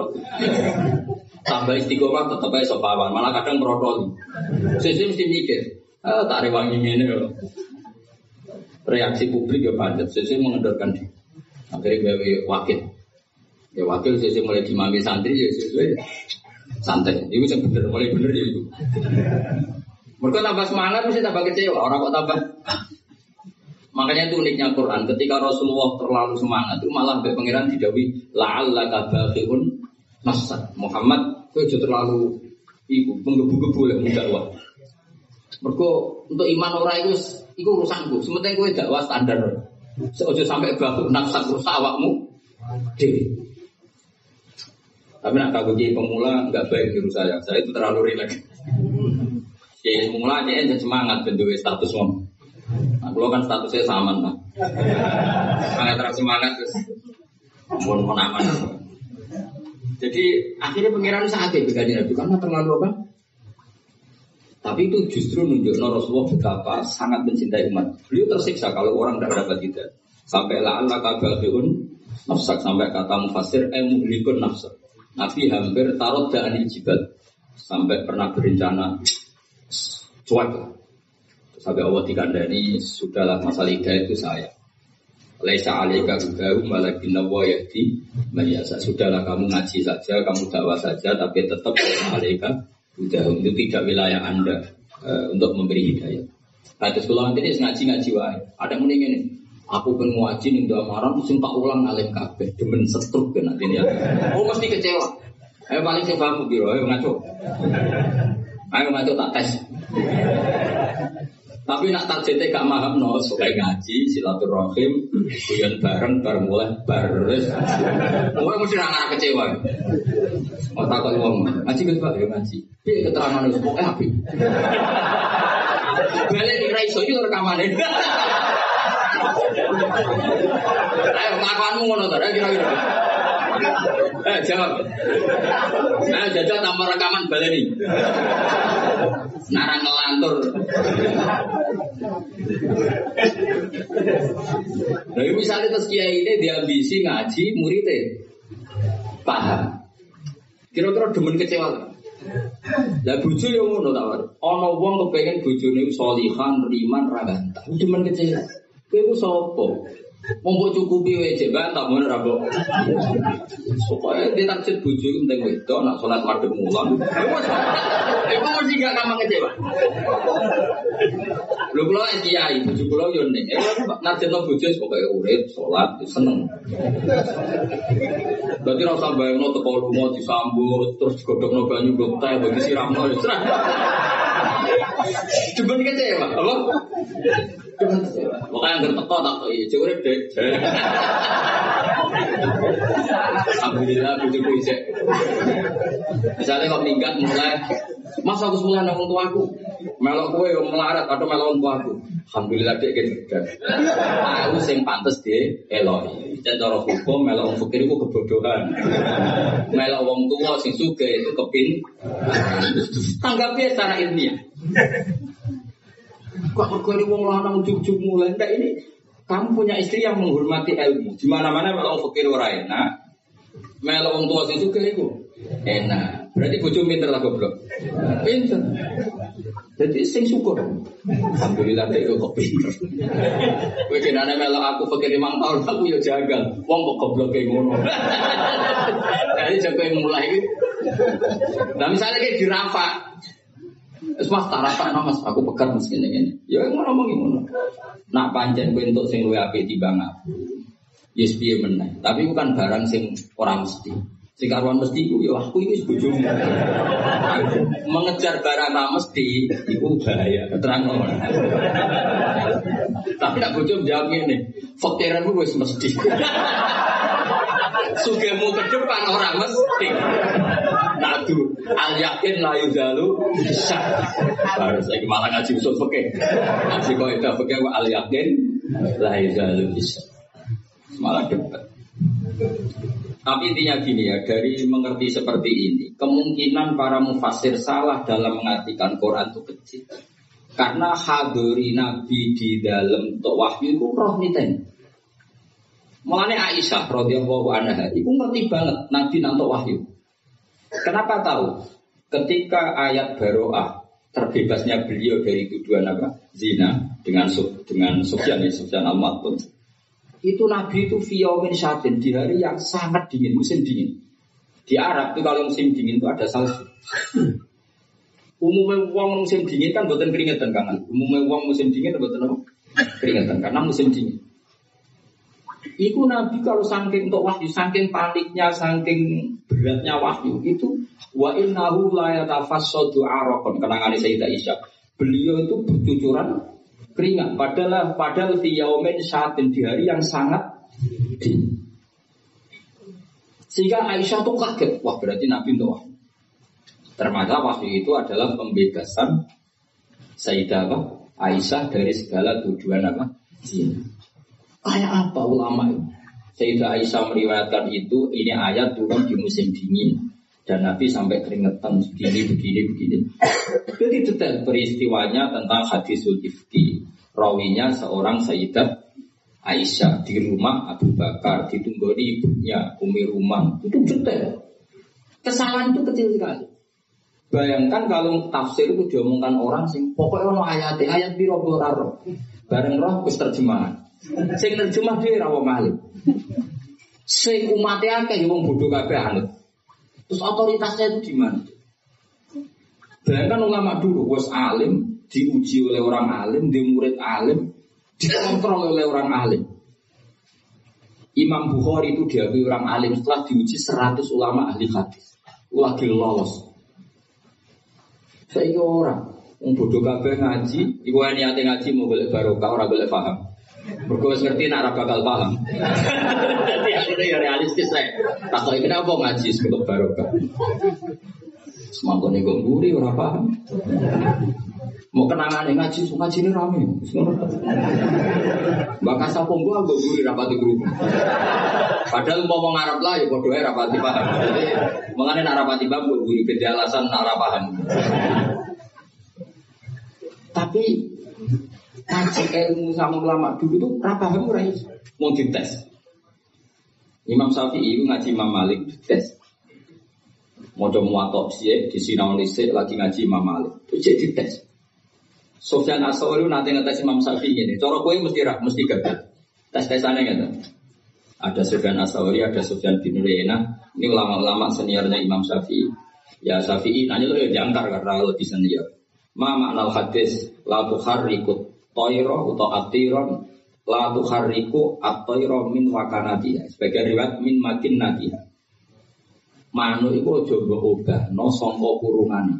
Tambah istiqomah tetap aja soft awal. Malah kadang merotol. Sesuai mesti mikir. Ah, tak rewangi loh. Reaksi publik ya padat. Sesuai mengendorkan dia. Akhirnya gawe wakil. Ya wakil sesuai mulai dimami santri ya sesuai santai. Itu yang bener, mulai bener ya itu. Mereka tambah semangat mesti tambah kecewa. Orang kok tambah Makanya itu uniknya Quran. Ketika Rasulullah terlalu semangat, itu malah sampai pangeran didawi la'alla kabaqiun nafsa. Muhammad, itu terlalu ibu menggebu-gebu lah dakwah. Mereka untuk iman orang itu itu urusanku. Sementara gue dakwah standar. Seojo sampai bahu nafsa rusak awakmu. Dewi. Tapi nak kagum pemula nggak baik menurut saya. Saya itu terlalu rileks. Ya pemula aja yang semangat bentuk status om. Nah, kalau kan statusnya sama lah. Semangat terus semangat terus. Mohon mohon aman. Jadi akhirnya pengiran sakit begini Nabi karena terlalu apa? Tapi itu justru nunjuk Rasulullah betapa sangat mencintai umat. Beliau tersiksa kalau orang tidak dapat kita. Sampai la Allah kabahiun nafsak sampai kata mufasir eh muhlikun nafsak. Nabi hampir taruh dan jibal sampai pernah berencana cuaca Sampai Allah dikandani, sudahlah masalah hidayah itu saya. Laisa alaika hudahu malakin nawa yahdi Sudahlah kamu ngaji saja, kamu dakwah saja Tapi tetap alaika hudahu Itu tidak wilayah anda uh, Untuk memberi hidayah. Nah terus kalau nanti ngaji-ngaji wae. Ada yang ini Aku kan ngaji udah marah Terus tak ulang alim kabeh Demen setruk kan nanti ya Oh mesti kecewa. Ayo paling saya paham biro, ayo ngaco. Ayo ngaco tak tes tapi nak targetnya gak maham no, suka ngaji, silaturahim, kuyon bareng, bareng mulai baris. Mulai mesti nggak kecewa. Mau takut uang, ngaji kan pak, ya ngaji. Dia keterangan itu pokoknya api. Balik di raiso itu rekaman ini. Ayo kelakuanmu ngono tuh, kira-kira. Eh jawab. Nah jajal tanpa rekaman balik nih. Narang ngelantur. Nah, misalnya terus kiai ini diambisi ngaji muridnya paham. Kira-kira demen kecewa. Lah bojo yo ngono ta, Ana wong kepengin bojone solihan, riman, ra ganteng. Demen kecewa. Kowe ku sapa? Mau cukupi wae bantah mau rabok. Supaya dia target buju penting itu nak sholat madem mulan. Itu mesti gak gampang kecewa. Lu kalau kiai buju pulau yo ning. Eh target no buju pokoknya urip sholat seneng. Berarti rasa bayang no teko mau disambut terus digodok no banyu blok teh bagi siram no. Cuma kecewa, apa? Makanya nggak teko tak kok iya, coba deh. Alhamdulillah bujuk bisa. Misalnya kau minggat mulai, masa aku semula nang tua aku, melok kue yang melarat atau melok tua aku. Alhamdulillah dia gitu. Aku sing pantas dia eloi. Cara hukum melok fakir itu kebodohan. Melok wong tua sing suka itu kepin. Tanggapnya secara ilmiah. Kok ini wong lanang ujug-ujug mulai enggak ini kamu punya istri yang menghormati ilmu. Di mana-mana kalau fakir ora enak. Melo wong tua sing sugih iku enak. Berarti bojo pinter lah goblok. Pinter. Jadi sing syukur. Alhamdulillah dek kok pinter. Kowe jenenge melo aku fakir 5 tahun aku ya jagal. Wong kok goblok kayak ngono. Jadi jago mulai. Nah misalnya kayak dirafa, Wis mas tak rasakno mas aku pekat mas ngene ngene. Ya ngono ngomong ngono. Nak pancen kowe entuk sing luwih apik timbang aku. Yes piye meneh. Tapi bukan barang sing ora mesti. Sing karuan mesti iku ya aku iki bojomu. Mengejar barang ra mesti iku bahaya. Terang ngomong. Tapi nak bojo jawab ngene. Fakiranmu wis mesti. Sugemu ke depan orang mesti. Nadu al yakin la yuzalu bisa. Baru saya malah ngaji usul fikih. Ngaji kok itu fikih al yakin la yuzalu bisa. Malah debat. Tapi intinya gini ya, dari mengerti seperti ini, kemungkinan para mufasir salah dalam mengartikan Quran itu kecil. Karena hadiri Nabi di dalam wahyu itu roh niten. Mulanya Aisyah radhiyallahu anha itu ngerti banget Nabi nantok wahyu. Kenapa tahu? Ketika ayat baroah terbebasnya beliau dari tuduhan apa? Zina dengan dengan Sufyan ya Sufyan al itu Nabi itu fiomin syatin di hari yang sangat dingin musim dingin. Di Arab itu kalau musim dingin itu ada salju. Umumnya uang musim dingin kan buatan keringetan kangen umumnya uang musim dingin buatan apa? Keringetan karena musim dingin Iku Nabi kalau saking untuk wahyu, saking paniknya, saking beratnya wahyu itu wa innahu la yatafassadu araqan kenangan Sayyidah Isya. Beliau itu bercucuran keringat padahal padahal di yaumin syatin di hari yang sangat dingin. Sehingga Aisyah tuh kaget, wah berarti Nabi untuk wahyu. Ternyata wahyu itu adalah pembebasan Sayyidah Aisyah dari segala tujuan apa? Zina. Kayak apa ulama itu? Sayyidah Aisyah meriwayatkan itu, ini ayat turun di musim dingin. Dan Nabi sampai keringetan begini, begini, begini. Jadi detail peristiwanya tentang hadisul ifki. Rawinya seorang Sayyidah Aisyah di rumah Abu Bakar, ditunggoni ibunya, Umi Ruman. Itu detail. Kesalahan itu kecil sekali. Bayangkan kalau tafsir itu diomongkan orang sing pokoknya orang ayat ayat biro bareng roh terjemahan. Sing nerjemah dia rawa malih. Sing umatnya akeh yang bodoh kabeh anut. Terus otoritasnya itu di mana? Bayangkan ulama dulu, was alim, diuji oleh orang alim, di murid alim, dikontrol oleh orang alim. Imam Bukhari itu diakui orang alim setelah diuji 100 ulama ahli hadis. Lagi lolos. Saya orang, Wong bodoh kabeh ngaji, iku niate ngaji mau boleh barokah ora boleh paham. Mergo ngerti nak ora bakal paham. Dadi akhirnya ya realistis saya. Tak tahu kenapa ngaji sebelum barokah. Semangkone kok mburi ora paham. Mau kenangan ngaji, so ngaji ini rame. Bakal sapung gua guri rapati guru. Padahal mau ngomong Arab lah ya bodoh rapati paham. Mengenai nak rapati babu guri beda alasan nak paham. Tapi ngaji ilmu sama ulama dulu itu apa kamu rai mau dites. Imam Syafi'i itu ngaji Imam Malik dites. Mau muatok sih di sinau lisik lagi ngaji Imam Malik itu jadi tes. Sofyan Asawari nanti ngetes Imam Syafi'i ini. Cara kue mesti rak, mesti gagal. Tes tesannya gitu. Ada Sofyan Asawari, ada Sofyan bin Uyainah. Ini ulama-ulama seniornya Imam Syafi'i. Ya Syafi'i nanya lo ya jangkar karena lebih senior. Ma makna hadis la tukharriku toiro atau atiron la tukharriku atoiro min wakanatiha. Sebagai riwayat min makin natiha. Manuk itu coba ubah no songko kurungan.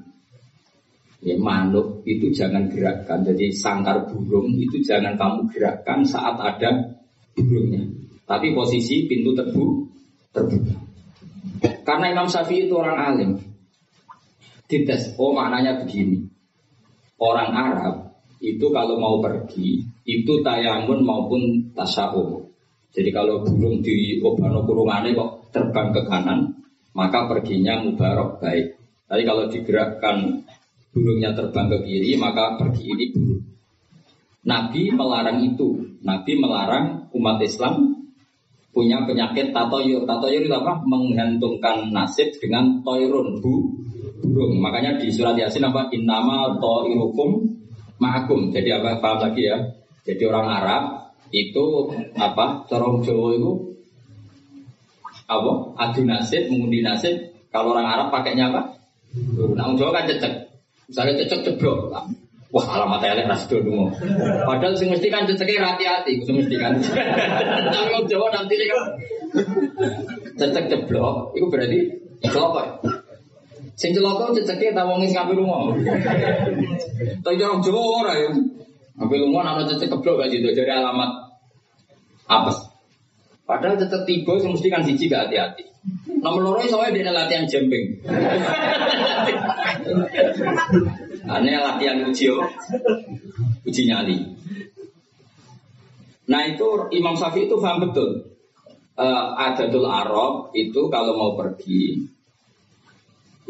Ya manuk itu jangan gerakkan. Jadi sangkar burung itu jangan kamu gerakkan saat ada burungnya. Tapi posisi pintu terbu terbuka. Karena Imam Syafi'i itu orang alim. Dites, oh maknanya begini. Orang Arab itu kalau mau pergi itu tayamun maupun tasawuf. Jadi kalau burung di obano kurungannya kok terbang ke kanan, maka perginya mubarok baik. Tapi kalau digerakkan burungnya terbang ke kiri, maka pergi ini burung. Nabi melarang itu. Nabi melarang umat Islam punya penyakit tatoyur. Tatoyur itu apa? Menggantungkan nasib dengan toirun, bu, burung. Makanya di surat Yasin apa? Innama toirukum ma'akum. Jadi apa paham lagi ya? Jadi orang Arab itu apa? Corong Jawa itu apa? Adu nasib, mengundi nasib. Kalau orang Arab pakainya apa? Nah, orang Jawa kan cecek. Misalnya cecek ceblok. Wah, alamat elek ras dulu. Padahal sing mesti kan ceceknya hati-hati, sing mesti kan. Tapi Jawa nanti kan cecek ceblok, itu berarti celok? Sing celaka ceceke ta wong sing ngapi lunga. Tapi orang Jawa ora ya. Ngapi lunga ana cecek keblok gak gitu dari alamat apes. Padahal tetep tiba sing mesti kan siji gak hati-hati. Nomor loro wae dene latihan jemping. Ane latihan uji uji nyali. Nah itu Imam Syafi'i itu paham betul. Uh, adatul Arab itu kalau mau pergi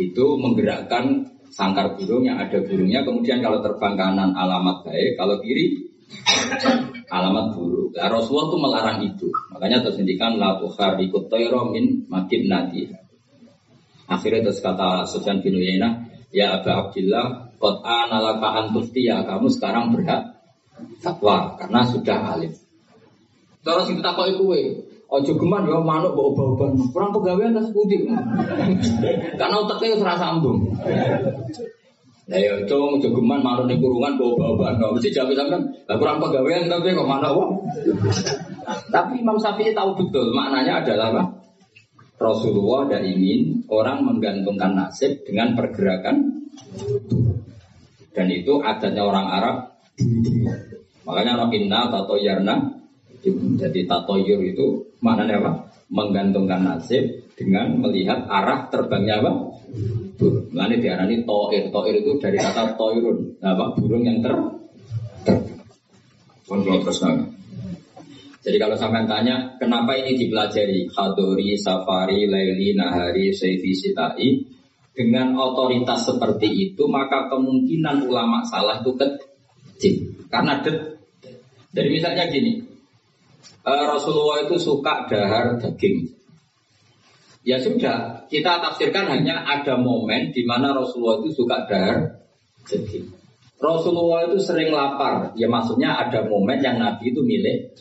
itu menggerakkan sangkar burung yang ada burungnya. Kemudian kalau terbang kanan alamat baik, kalau kiri alamat buruk. Nah, Rasulullah itu melarang itu. Makanya tersendikan la ikut min makin nadi. Akhirnya terus kata Sufyan bin Uyainah, ya Abu Abdullah, Kot analaka antuftia, kamu sekarang berhak fatwa karena sudah alim. Terus kita kok kue, Ojo geman ya manuk bawa bawa Kurang pegawai atas putih. Karena otaknya serasa sambung. Nah ya cung ojo geman manuk di kurungan bawa bawa No, mesti jawab sampean. Lah kurang pegawai tapi kok mana wong. Tapi Imam Syafi'i tahu betul maknanya adalah apa? Rasulullah tidak ingin orang menggantungkan nasib dengan pergerakan dan itu adatnya orang Arab makanya inna atau yarna jadi tatoyur itu maknanya apa? Menggantungkan nasib dengan melihat arah terbangnya apa? Burung. Makanya diarani toir. Toir itu dari kata toirun. Apa? Burung yang ter terbang. Jadi kalau sampai tanya, kenapa ini dipelajari? Khadori, Safari, Laili, Nahari, Seifi, Sitai. Dengan otoritas seperti itu, maka kemungkinan ulama salah itu kecil. Karena det. Jadi misalnya gini, uh, Rasulullah itu suka dahar daging. Ya sudah, kita tafsirkan hanya ada momen di mana Rasulullah itu suka dahar daging. Rasulullah itu sering lapar, ya maksudnya ada momen yang Nabi itu milik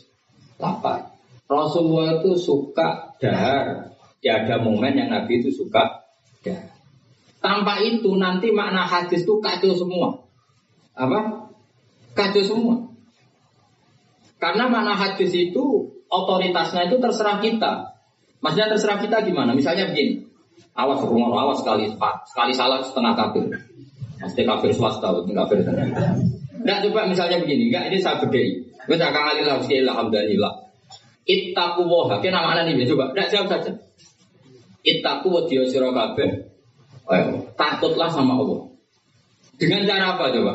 lapar. Rasulullah itu suka dahar, ya ada momen yang Nabi itu suka dahar. Tanpa itu nanti makna hadis itu kacau semua. Apa? Kacau semua. Karena mana hadis itu otoritasnya itu terserah kita. Maksudnya terserah kita gimana? Misalnya begini, awas rumah awas sekali sekali salah setengah kafir. Pasti kafir swasta, bukan kafir tengah. Nggak coba misalnya begini, enggak ini saya bedai. Wes akan alillah, alhamdulillah. Ittaku woha, kena mana nih? Coba, enggak jawab saja. Ittaku wadiyo siro kabeh. Takutlah sama Allah. Dengan cara apa coba?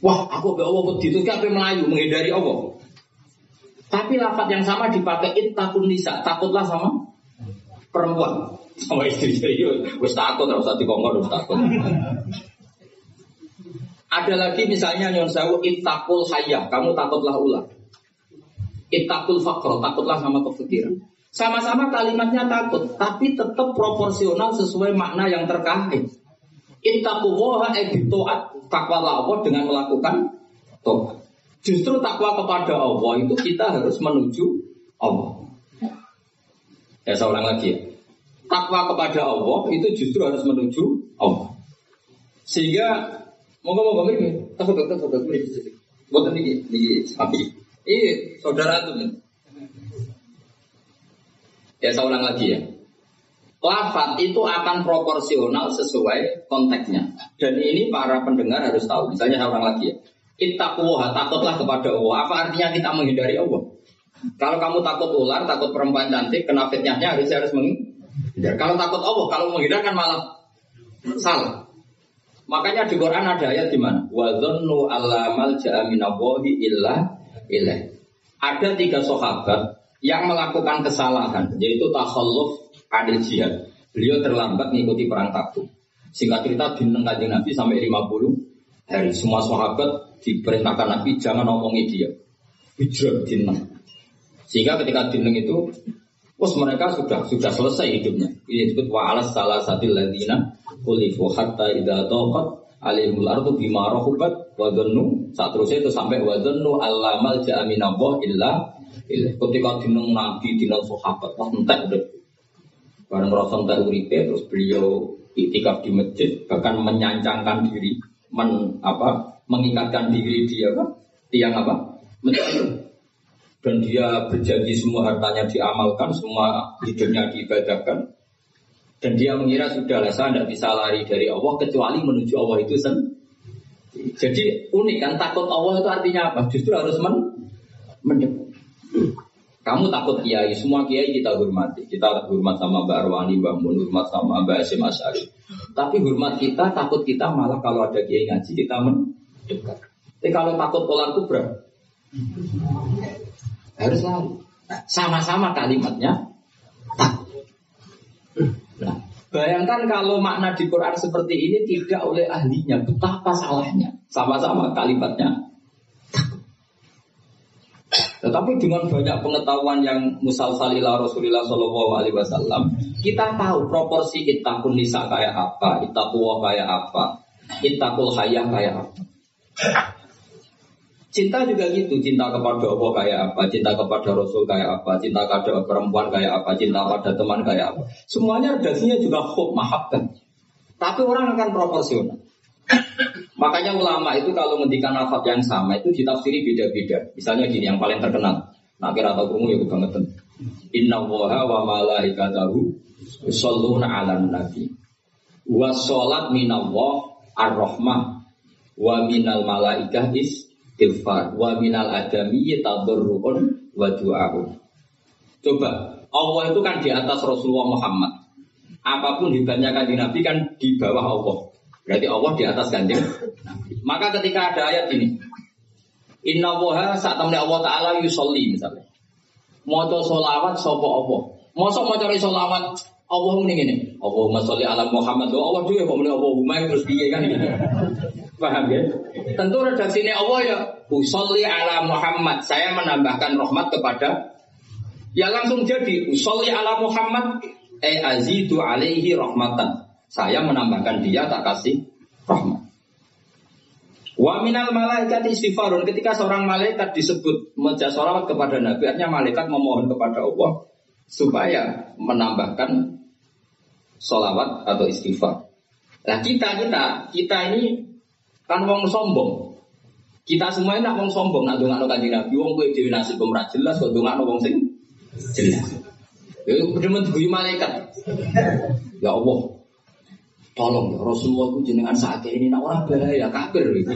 Wah, aku be Allah wedi itu melayu menghindari Allah. Tapi lafat yang sama dipakai takut nisa, takutlah sama perempuan. Sama istri saya, wis takut, harus hati kongkong, harus takut. Ada lagi misalnya nyon sewu itakul hayah, kamu takutlah ular. Itakul fakro, takutlah sama kefikiran. Sama-sama kalimatnya takut, tapi tetap proporsional sesuai makna yang terkait. Ittaqullaha ebitoat takwa Allah dengan melakukan tobat. Justru takwa kepada Allah itu kita harus menuju Allah. Ya saya ulang lagi ya. Takwa kepada Allah itu justru harus menuju Allah. Sehingga moga-moga ini takut takut takut ini buat ini ini sapi. Ini saudara tuh. Ya saya ulang lagi ya. Lafat itu akan proporsional sesuai konteksnya. Dan ini para pendengar harus tahu. Misalnya saya ulang lagi ya. Ittaquwa, takutlah kepada Allah. Apa artinya kita menghindari Allah? Kalau kamu takut ular, takut perempuan cantik, kena fitnahnya harus harus menghindar. Kalau takut Allah, kalau menghindar kan malah salah. Makanya di Quran ada ayat di mana? Wa dzannu allamal ja'aminallahi illa ilaih. Ada tiga sahabat yang melakukan kesalahan, yaitu takhalluf adil jihad. Beliau terlambat mengikuti perang Tabuk. Singkat cerita di Nabi sampai 50 hari. Semua sahabat diperintahkan Nabi jangan ngomongi dia. Hijrah dineng. Sehingga ketika dineng itu, Bos mereka sudah sudah selesai hidupnya. Ini disebut wa alas salah satu ladina kulifu hatta idza taqat alimul ardu bima rahubat wa dhannu saat terus itu sampai wa dhannu allamal ja'aminallah illa illa ketika dineng nabi dineng sahabat wah entek udah bareng rasa entek terus beliau itikaf di masjid bahkan menyancangkan diri men apa mengikatkan diri dia apa? tiang apa? Dan dia berjanji semua hartanya diamalkan, semua hidupnya diibadahkan. Dan dia mengira sudah lah saya tidak bisa lari dari Allah kecuali menuju Allah itu sendiri. Jadi unik kan takut Allah itu artinya apa? Justru harus men mendekat. Kamu takut kiai, semua kiai kita hormati. Kita hormat sama Mbak Arwani, Mbak Mun, hormat sama Mbak Asim Asyari. Tapi hormat kita, takut kita malah kalau ada kiai ngaji kita men dekat. Tapi kalau takut ular kubra, harus lari. Sama-sama kalimatnya takut. Nah, bayangkan kalau makna di Quran seperti ini tidak oleh ahlinya, betapa salahnya. Sama-sama kalimatnya tetapi dengan banyak pengetahuan yang musalsalila Rasulullah Shallallahu Alaihi Wasallam, kita tahu proporsi itakun nisa kayak apa, itakuwa kayak apa, Ittaqul hayah kayak apa? Cinta juga gitu, cinta kepada Allah kayak apa, cinta kepada Rasul kayak apa, cinta kepada perempuan kayak apa, cinta pada teman kayak apa. Semuanya redaksinya juga khub, mahabkan. Tapi orang akan proporsional. Makanya ulama itu kalau ngendikan nafat yang sama itu ditafsiri beda-beda. Misalnya gini, yang paling terkenal. Kira atau kamu ya banget. Inna waha wa malaikatahu Yusalluna ala nabi Wa sholat minallah ar-rahmah Wa minal malaikah istighfar Wa minal adami tadurru'un wa du'a'un Coba Allah itu kan di atas Rasulullah Muhammad Apa pun hebatnya kanjeng Nabi kan di bawah Allah Berarti Allah di atas kanjeng Maka ketika ada ayat ini Inna woha saat Allah Ta'ala yusolli misalnya Moco solawat sopo Allah mau cari solawat Allah ini gini, Allahumma sholli ala Muhammad. Oh, Allah juga kok muni Allahumma terus piye kan gitu. Paham ya? Tentu redaksinya Allah ya, usolli ala Muhammad. Saya menambahkan rahmat kepada Ya langsung jadi usolli ala Muhammad eh azidu alaihi rahmatan. Saya menambahkan dia tak kasih rahmat. Wa minal malaikat istighfarun ketika seorang malaikat disebut menjasolawat kepada Nabi artinya malaikat memohon kepada Allah supaya menambahkan solawat atau istighfar. Nah kita kita kita ini kan wong sombong. Kita semua nak wong sombong nak dongakno kanjeng Nabi wong kowe dhewe nasib ora jelas kok dongakno wong sing jelas. Ya bener guyu malaikat. Ya Allah. Tolong ya Rasulullah itu jenengan sakit ini nak orang bahaya kafir gitu.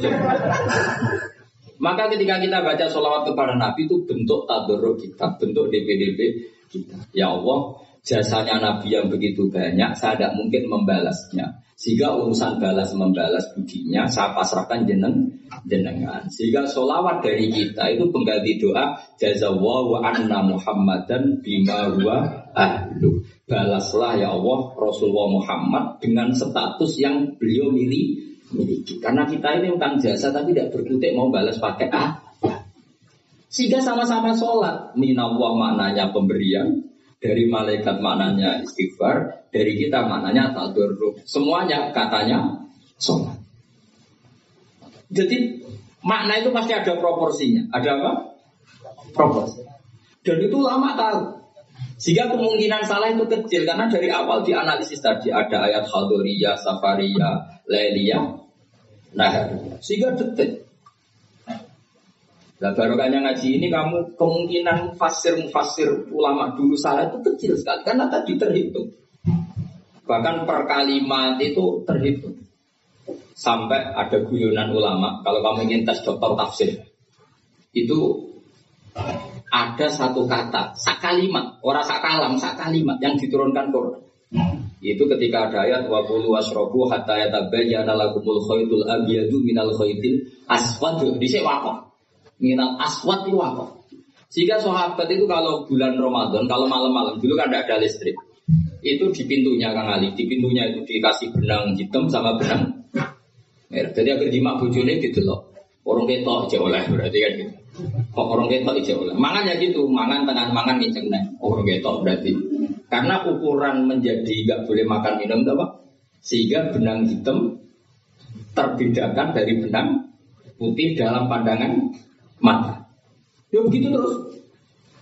Maka ketika kita baca sholawat kepada Nabi itu bentuk tadarruk kita, bentuk DPDP kita. Ya Allah, jasanya Nabi yang begitu banyak, saya tidak mungkin membalasnya. Sehingga urusan balas membalas budinya saya pasrahkan jeneng jenengan. Sehingga solawat dari kita itu pengganti doa jazawallahu anna Muhammadan bima huwa ahlu. Balaslah ya Allah Rasulullah Muhammad dengan status yang beliau miliki. Karena kita ini utang jasa tapi tidak berkutik mau balas pakai ah sehingga sama-sama sholat. Minallah maknanya pemberian. Dari malaikat maknanya istighfar. Dari kita maknanya tadarruk. Semuanya katanya sholat. Jadi makna itu pasti ada proporsinya. Ada apa? Proporsi. Dan itu lama tahu. Sehingga kemungkinan salah itu kecil karena dari awal dianalisis tadi ada ayat Khadoriyah, Safariyah, Lailiyah, nah sehingga detik. Nah barokahnya ngaji ini kamu kemungkinan fasir fasir ulama dulu salah itu kecil sekali karena tadi terhitung. Bahkan per kalimat itu terhitung. Sampai ada guyonan ulama kalau kamu ingin tes dokter tafsir itu ada satu kata, sak kalimat, orang sak kalam, kalimat yang diturunkan Quran. Itu ketika ada ayat wa qulu wasrobu hatta yatabayyana lakumul khaytul abyadu minal khaytil aswad. Dhisik wakaf minal aswat itu apa? Sehingga sahabat itu kalau bulan Ramadan, kalau malam-malam dulu kan tidak ada listrik. Itu di pintunya Kang Ali, di pintunya itu dikasih benang hitam sama benang merah. Jadi agar jimak bojone loh. Orang ketok aja oleh berarti kan gitu. Kok orang ketok aja oleh. Mangan ya gitu, mangan tengah mangan ngiceng nih. Orang ketok berarti. Karena ukuran menjadi nggak boleh makan minum apa? Sehingga benang hitam terbedakan dari benang putih dalam pandangan mata. Ya begitu terus.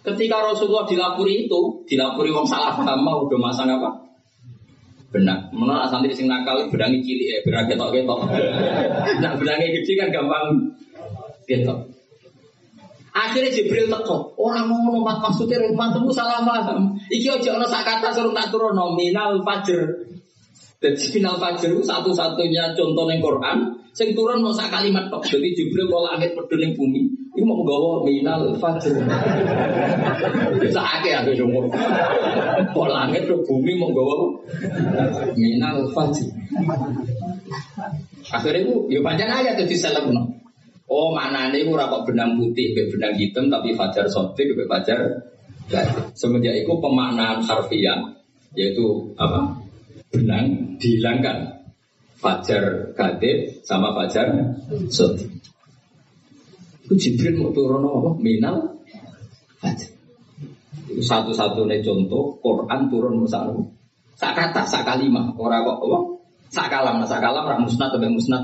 Ketika Rasulullah dilapuri itu, dilapuri wong salah paham mau udah masang apa? Benak. Menurut santri sing nakal benangi cilik ya, benang ketok-ketok. nah benangi gede kan gampang ketok. Akhirnya Jibril teko, orang mau nompat maksudnya rumah temu salah paham. Iki ojo ono sak kata suruh tak turun nominal fajr. Dan final fajr satu-satunya contoh yang Quran Sing turun mau kalimat tok. Jadi Jibril mau langit pedun ning bumi, ini mau nggawa minal fajr. Bisa akeh aku umur. Mau langit ke bumi mau nggawa minal fajr. Akhirnya itu, ya panjang aja tuh no. Oh mana nih ora kok benang putih, be benang hitam tapi fajar sotik, be fajar. Semenjak itu pemaknaan harfiah yaitu apa? Benang dihilangkan Fajar Kadib sama Fajar Soti. Itu Jibril mau turun apa? Minal Fajar. Itu satu-satunya contoh Quran turun misalnya. Sak kata, sak kalimat. Orang kok apa? Sakalam, nah sakalam rak musnad sampai musnad.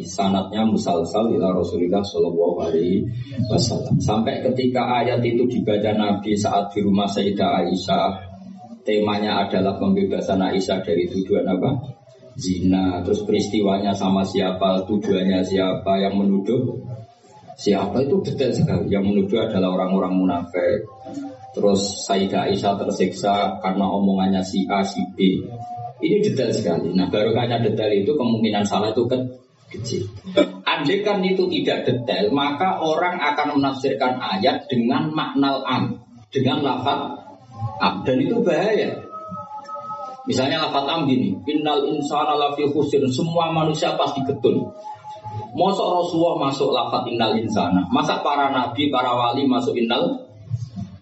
Tadi sanatnya musalsal ila Rasulullah Shallallahu Alaihi Wasallam. Sampai ketika ayat itu dibaca Nabi saat di rumah Sayyidah Aisyah, temanya adalah pembebasan Aisyah dari tuduhan apa? Zina. Terus peristiwanya sama siapa? Tujuannya siapa? Yang menuduh siapa itu detail sekali. Yang menuduh adalah orang-orang munafik. Terus Sayyidah Aisyah tersiksa karena omongannya si A, si B. Ini detail sekali. Nah, barokahnya detail itu kemungkinan salah itu kan kecil. Andai kan itu tidak detail, maka orang akan menafsirkan ayat dengan makna am, dengan lafaz am, dan itu bahaya. Misalnya lafaz am gini, innal insana lafi khusir, semua manusia pasti getun. Masa Rasulullah masuk lafaz innal insana, masa para nabi, para wali masuk innal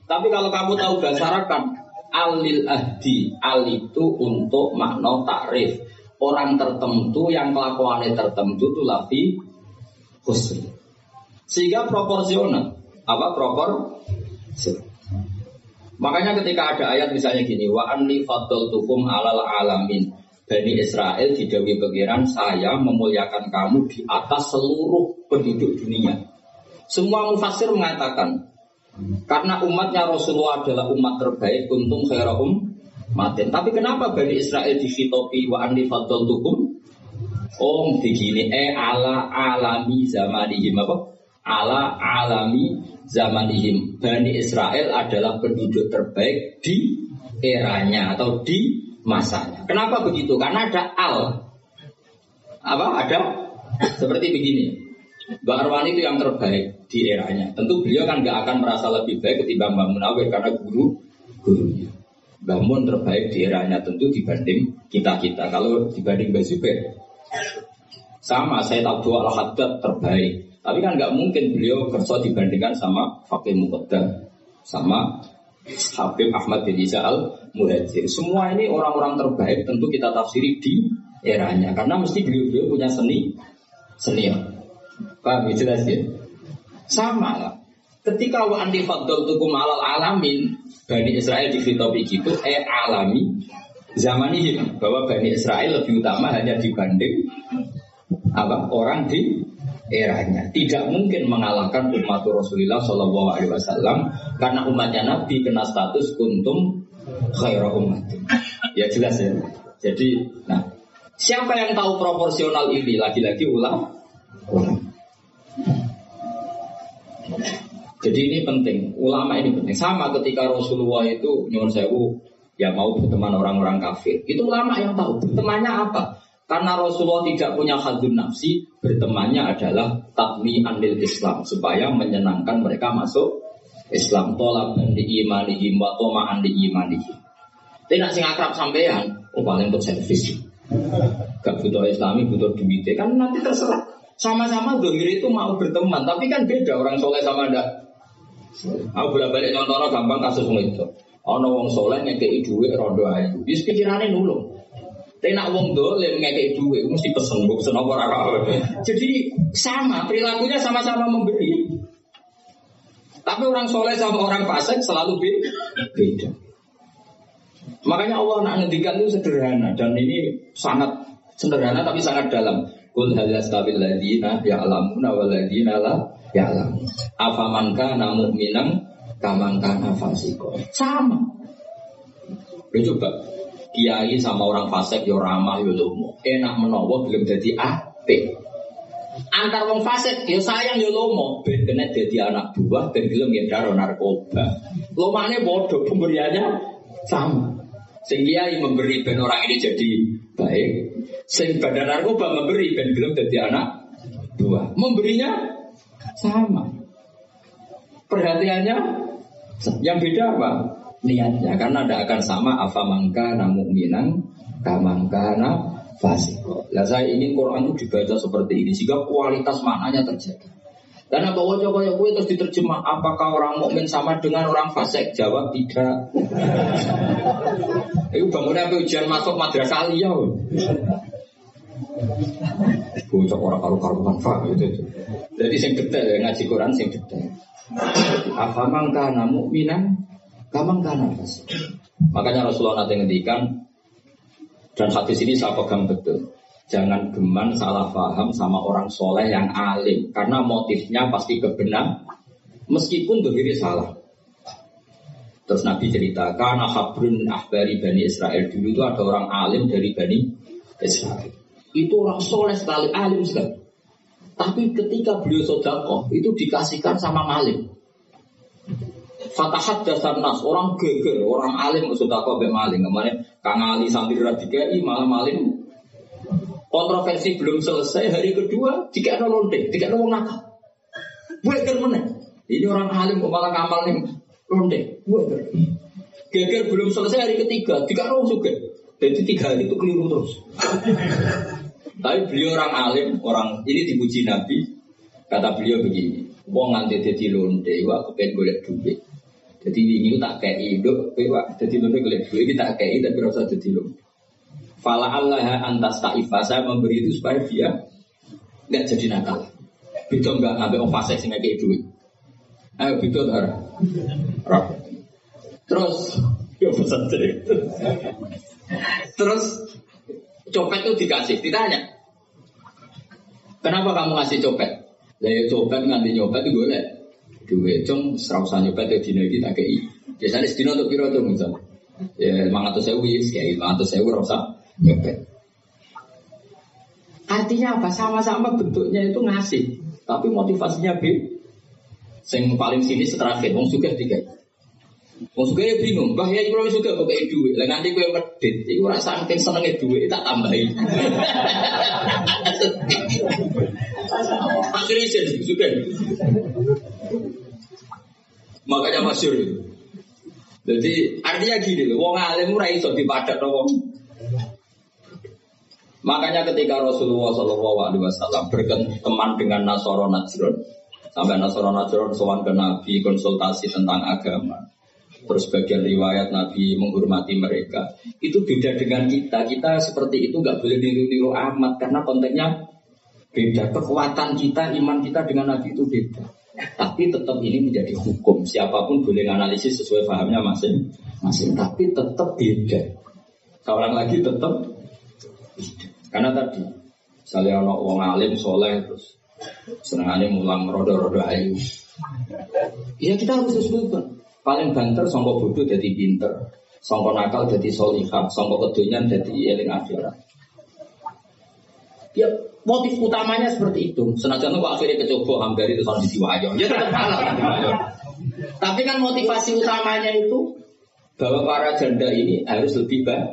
tapi kalau kamu tahu bahasa kan alil ahdi, al itu untuk makna takrif. Orang tertentu yang kelakuannya tertentu itu lafi khusri. Sehingga proporsional. Apa propor? Makanya ketika ada ayat misalnya gini, wa anli fadl tukum alal alamin. Bani Israel di Dewi Pengiran, saya memuliakan kamu di atas seluruh penduduk dunia. Semua mufasir mengatakan, karena umatnya Rasulullah adalah umat terbaik, untung khairahum matin. Tapi kenapa Bani Israel di fitopi wa anni tukum? Oh begini, eh ala alami zamanihim apa? Ala alami zamanihim. Bani Israel adalah penduduk terbaik di eranya atau di masanya. Kenapa begitu? Karena ada al. Apa? Ada seperti begini. Mbak Arwani itu yang terbaik di eranya. Tentu beliau kan nggak akan merasa lebih baik ketimbang Mbak Munawir karena guru gurunya. Bangun terbaik di eranya tentu dibanding kita-kita. Kalau dibanding Mbak Zubair, sama saya tahu dua al-haddad terbaik. Tapi kan nggak mungkin beliau kerja dibandingkan sama Fakih Muqaddam, sama Habib Ahmad bin Isa al Muhajir. Semua ini orang-orang terbaik tentu kita tafsiri di eranya. Karena mesti beliau-beliau punya seni senior. Paham ya jelas ya? Sama lah. Ketika wa anti fadl tukum alal alamin, Bani Israel di dikitopi gitu, eh alami zaman ini bahwa Bani Israel lebih utama hanya dibanding apa orang di eranya. Tidak mungkin mengalahkan umat Rasulullah Shallallahu Alaihi Wasallam karena umatnya Nabi kena status kuntum khairah umat. Ya jelas ya. Jadi, nah siapa yang tahu proporsional ini? Lagi-lagi ulang. Jadi ini penting, ulama ini penting. Sama ketika Rasulullah itu nyuwun sewu ya mau berteman orang-orang kafir. Itu ulama yang tahu bertemannya apa? Karena Rasulullah tidak punya hadun nafsi, bertemannya adalah takmi andil Islam supaya menyenangkan mereka masuk Islam. Tolak di imanihim wa toma'an di imanihim. Tapi nak sing akrab sampean, oh paling untuk servis. Gak butuh islami, butuh duit. Kan nanti terserah. Sama-sama dohir itu mau berteman, tapi kan beda orang soleh sama ada Aku bolak balik contohnya gampang kasus itu. Ono wong soleh ngekei duit rondo ayu. Yus pikirannya nulung. Tapi nak wong dolim ngekei duit, mesti pesen gue pesen apa Jadi sama perilakunya sama-sama memberi. Tapi orang soleh sama orang fasik selalu beda. Makanya Allah nak ngendikan itu sederhana dan ini sangat sederhana tapi sangat dalam. Kul hal yastabil ladina ya'lamuna wal ladina la ya alam. Apa mangka namu minang kamangka nafasiko. Sama. Lu coba kiai sama orang fasik yo ramah yo lomo. Enak menowo belum jadi ape. Antar wong fasik yo sayang yo lomo. Ben kena jadi anak buah ben gelem ya daro narkoba. Lomane bodoh pemberiannya sama. Sing kiai memberi ben orang ini jadi baik. Sing badan narkoba memberi ben gelem jadi anak buah. Memberinya sama. Perhatiannya yang beda apa? Niatnya karena tidak akan sama apa mangka namu minang kamangka na fasiko. Lah saya ingin Quran itu dibaca seperti ini sehingga kualitas maknanya terjaga. Karena bahwa coba ya gue terus diterjemah apakah orang mukmin sama dengan orang fasik? Jawab tidak. Itu bangunnya ujian masuk madrasah aliyah. Bocah orang karu-karuan gitu. Jadi sing detail ya ngaji Quran sing detail. Apa mangka namu minang, kamang kana Makanya Rasulullah nanti ngendikan dan hadis ini saya pegang betul. Jangan geman salah paham sama orang soleh yang alim karena motifnya pasti kebenar meskipun diri salah. Terus Nabi cerita karena habrun ahbari bani Israel dulu itu ada orang alim dari bani Israel. Itu orang soleh sekali alim sekali. Tapi ketika beliau sodako itu dikasihkan sama maling. Fatahat dasar nas orang geger orang alim sodako be maling kemarin Kang Ali sambil radikai malah maling kontroversi belum selesai hari kedua jika ada lonte jika ada nakal buat mana ini orang alim kok malah ngamal nih lonte. Buat geger belum selesai hari ketiga jika ada suka jadi tiga hari itu keliru terus tapi beliau orang alim, orang ini dipuji Nabi. Kata beliau begini, wong nganti dadi londe, wa kepen golek duit. Jadi ini tak kayak hidup, wak jadi londe golek duit, kita kayak tapi rasa jadi londe. Fala Allah antas ta'ifa, saya memberi itu supaya dia nggak jadi nakal. Bisa nggak ngambil fase sih kayak duit. Ayo gitu tar. Terus, ya pesan Terus Copet itu dikasih, ditanya. Kenapa kamu ngasih copet? Lah ya copet nganti nyopet itu boleh. Duit cung serausan nyopet ya dino iki tak kei. Biasanya sedino untuk kira tuh misal. Ya mangatus sewu ya kayak mangatus sewu rasa nyopet. Artinya apa? Sama-sama bentuknya itu ngasih, tapi motivasinya B. Sing paling sini terakhir, wong suka tiga. Wong suka ya bingung, bah ya kalau suka kok kayak duit, lah nanti gue medit, itu rasa saking senengnya duit tak tambahin. Akhirnya jadi suka. Makanya masyur itu. Jadi artinya gini loh, wong alim ora iso dipadat wong. Makanya ketika Rasulullah Shallallahu Alaihi Wasallam berteman dengan Nasoro Najron, sampai Nasoro Najron sowan ke Nabi konsultasi tentang agama, terus bagian riwayat Nabi menghormati mereka, itu beda dengan kita. Kita seperti itu nggak boleh niru-niru amat karena konteksnya beda. Kekuatan kita, iman kita dengan Nabi itu beda. Tapi tetap ini menjadi hukum. Siapa pun boleh analisis sesuai pahamnya masing-masing. Tapi tetap beda. Seorang lagi tetap karena tadi, misalnya ono wong alim soleh terus senangannya mulang rodo-rodo ayu. Ya kita harus sesuaikan. Paling banter songko bodoh jadi pinter, songko nakal jadi solihah, songko kedonyan jadi eling akhirat. Ya motif utamanya seperti itu. Senajan kok akhirnya kecoba hampir itu soal diwayo. Ya tetap Tapi kan motivasi utamanya itu bahwa para janda ini harus lebih baik.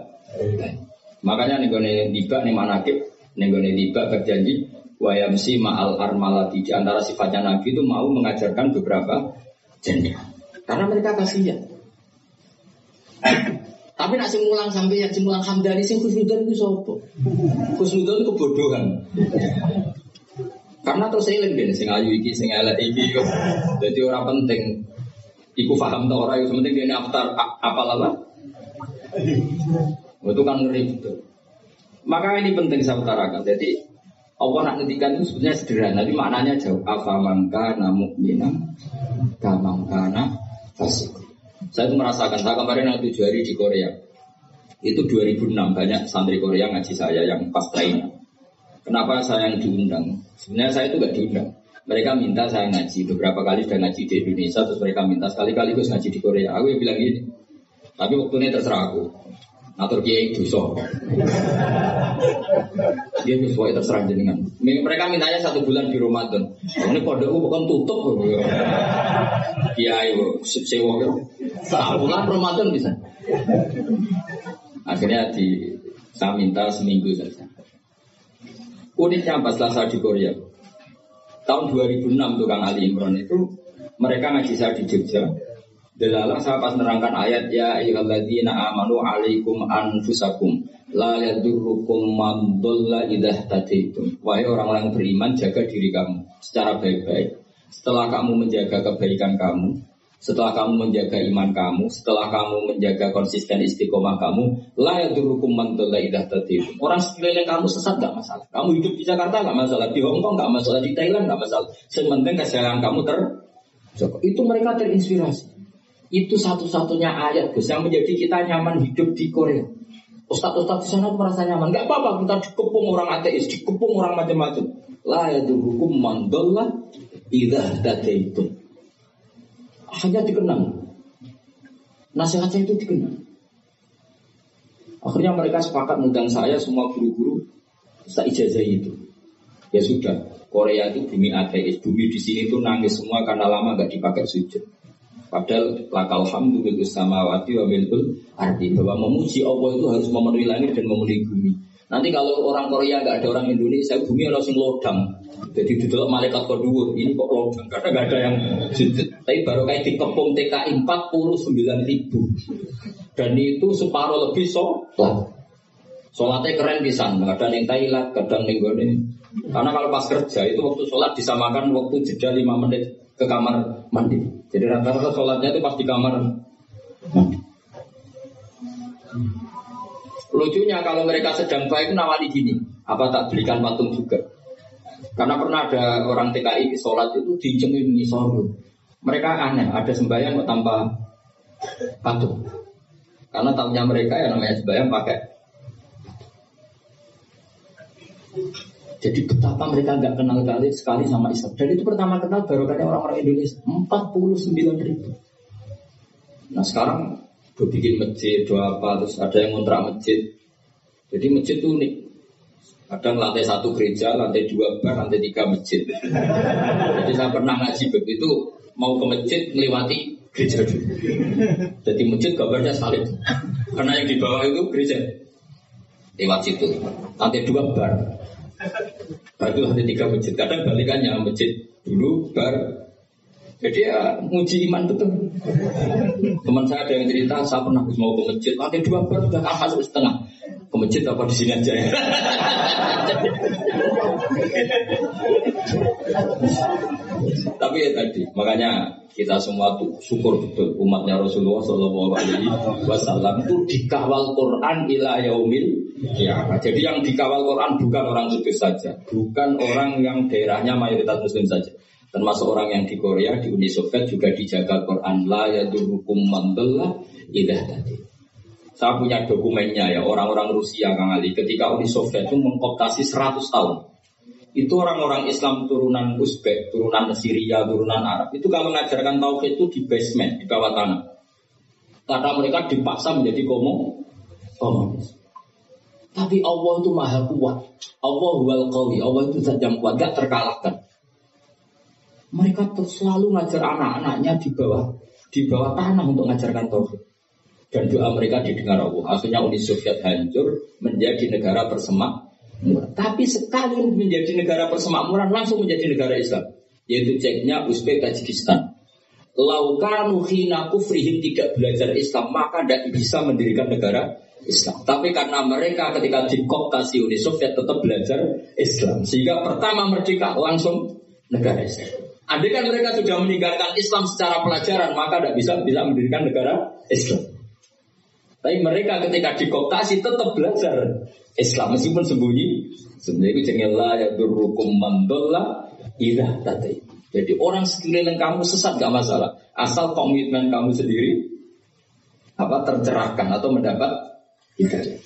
Makanya nih gue tiba nih manakib, nih gue tiba berjanji wayamsi ma'al armalati di antara sifatnya Nabi itu mau mengajarkan beberapa janda. Karena mereka kasihan. Tapi nak simulang sampai yang simulang hamdani sing khusnudan itu sopo. Khusnudan itu kebodohan. Karena terus eling deh, sing ayu iki, sing elek iki. Jadi orang penting. Iku paham tau orang, yang penting dia aftar apa apa. Itu kan ngeri betul. Maka ini penting saya utarakan. Jadi Allah nak ngedikan itu sebenarnya sederhana, tapi maknanya jauh. Apa mangka namuk minam, kamangkana Saya itu merasakan, saya kemarin yang tujuh hari di Korea. Itu 2006 banyak santri Korea ngaji saya yang pas lainnya. Kenapa saya yang diundang? Sebenarnya saya itu gak diundang. Mereka minta saya ngaji beberapa kali sudah ngaji di Indonesia, terus mereka minta sekali-kali gue ngaji di Korea. Aku yang bilang gini, tapi waktu ini terserah aku. Atur kiai dosa. Dia sesuai terserah jenengan. Mereka mintanya satu bulan di Ramadan. Ini kode u bukan tutup. Kiai sewa satu bulan Ramadan bisa. Akhirnya di saya minta seminggu saja. Uniknya pas di Korea. Tahun 2006 tukang Ali Imran itu mereka ngaji saya di Jogja Delalah saya pas nerangkan ayat ya ayyuhalladzina amanu alaikum anfusakum la yadurrukum man dhalla idah tadaitum. Wahai orang-orang beriman jaga diri kamu secara baik-baik. Setelah kamu menjaga kebaikan kamu, setelah kamu menjaga iman kamu, setelah kamu menjaga konsisten istiqomah kamu, la yadurrukum man dhalla idah tadaitum. Orang sekeliling kamu sesat gak masalah. Kamu hidup di Jakarta gak masalah, di Hongkong gak masalah, di Thailand gak masalah. Sementing kesehatan kamu ter itu mereka terinspirasi. Itu satu-satunya ayat Gus yang menjadi kita nyaman hidup di Korea. Ustadz-ustadz di sana merasa nyaman. Gak apa-apa kita dikepung orang ateis, dikepung orang macam-macam. La hukum mandolla idah itu. Hanya dikenang. Nasihat saya itu dikenang. Akhirnya mereka sepakat mengundang saya semua guru-guru saya ijazah itu. Ya sudah, Korea itu bumi ateis, bumi di sini tuh nangis semua karena lama gak dipakai sujud. Padahal lakal hamdu bil samawati wa bil arti bahwa memuji Allah itu harus memenuhi langit dan memenuhi bumi. Nanti kalau orang Korea nggak ada orang Indonesia, bumi harus lodang. Jadi di dalam malaikat kedua ini kok lodang karena nggak ada yang. Tapi baru kayak dikepung TKI 49 ribu dan itu separuh lebih sholat. Sholatnya keren bisa, kadang yang Thailand, kadang yang gue Karena kalau pas kerja itu waktu sholat disamakan waktu jeda 5 menit ke kamar mandi. Jadi rata-rata sholatnya itu pas di kamar mandi. Lucunya kalau mereka sedang baik nawali gini, apa tak belikan patung juga? Karena pernah ada orang TKI sholat itu dicemin ngisor. Mereka aneh, ada sembahyang kok tanpa patung. Karena tahunya mereka yang namanya sembahyang pakai. Jadi betapa mereka nggak kenal kali sekali sama Islam. Dan itu pertama kenal barokahnya orang-orang Indonesia 49 ribu. Nah sekarang gue bikin masjid, dua apa, terus ada yang ngontrak masjid. Jadi masjid itu unik. Kadang lantai satu gereja, lantai dua bar, lantai tiga masjid. Jadi saya pernah ngaji begitu, mau ke masjid melewati gereja dulu. Jadi masjid gambarnya salib. Karena yang di bawah itu gereja. Lewat situ. Lantai dua bar, Batu hanya tiga masjid. Kadang balikannya masjid dulu bar. Jadi ya nguji iman betul. Teman saya ada yang cerita, saya pernah mau ke masjid, lantai dua baru sudah masuk setengah. Ke masjid apa di sini aja ya? Tapi ya tadi, makanya kita semua tuh syukur betul umatnya Rasulullah Shallallahu Alaihi Wasallam itu dikawal Quran ila yaumil ya. Jadi yang dikawal Quran bukan orang kudus saja, bukan orang yang daerahnya mayoritas Muslim saja. Termasuk orang yang di Korea, di Uni Soviet juga dijaga Quran la yadurukum mandallah idah tadi. Saya punya dokumennya ya orang-orang Rusia Kang Ali ketika Uni Soviet itu mengkoptasi 100 tahun itu orang-orang Islam turunan Uzbek, turunan Syria, turunan Arab itu kalau mengajarkan tauhid itu di basement, di bawah tanah. Karena mereka dipaksa menjadi komo, komunis. Tapi Allah itu maha kuat. Allah wal qawi. Allah itu zat yang kuat, gak terkalahkan. Mereka selalu ngajar anak-anaknya di bawah di bawah tanah untuk mengajarkan tauhid. Dan doa mereka didengar Allah. Akhirnya Uni Soviet hancur menjadi negara persemak tapi sekali menjadi negara persemakmuran langsung menjadi negara Islam. Yaitu ceknya Uzbek Tajikistan. Laukanu hina kufrihim tidak belajar Islam maka tidak bisa mendirikan negara Islam. Tapi karena mereka ketika dikooptasi Uni Soviet tetap belajar Islam. Sehingga pertama merdeka langsung negara Islam. Andai kan mereka sudah meninggalkan Islam secara pelajaran maka tidak bisa bisa mendirikan negara Islam. Tapi mereka ketika dikooptasi tetap belajar Islam meskipun sembunyi. Sebenarnya itu jengelah ya durukum mandola ilah tadi. Jadi orang sekeliling kamu sesat gak masalah. Asal komitmen kamu sendiri apa tercerahkan atau mendapat hidayah.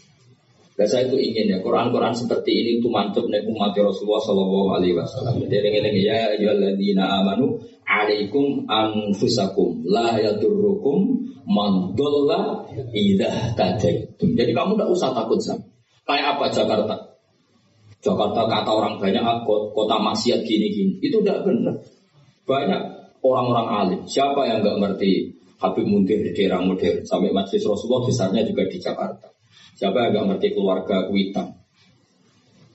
Dan saya itu ingin ya Quran-Quran seperti ini itu mantap nih umat Rasulullah Shallallahu Alaihi Wasallam. Jadi yang ya ayyuhalladzina amanu alaikum anfusakum la yadurrukum man dhalla idza tadaitum. Jadi kamu tidak usah takut sama. Kayak apa Jakarta? Jakarta kata orang banyak ah, kota maksiat gini-gini. Itu tidak benar. Banyak orang-orang alim. Siapa yang nggak ngerti Habib Muntir di daerah modern sampai Masjid Rasulullah besarnya juga di Jakarta. Siapa yang gak ngerti keluarga Kuitang?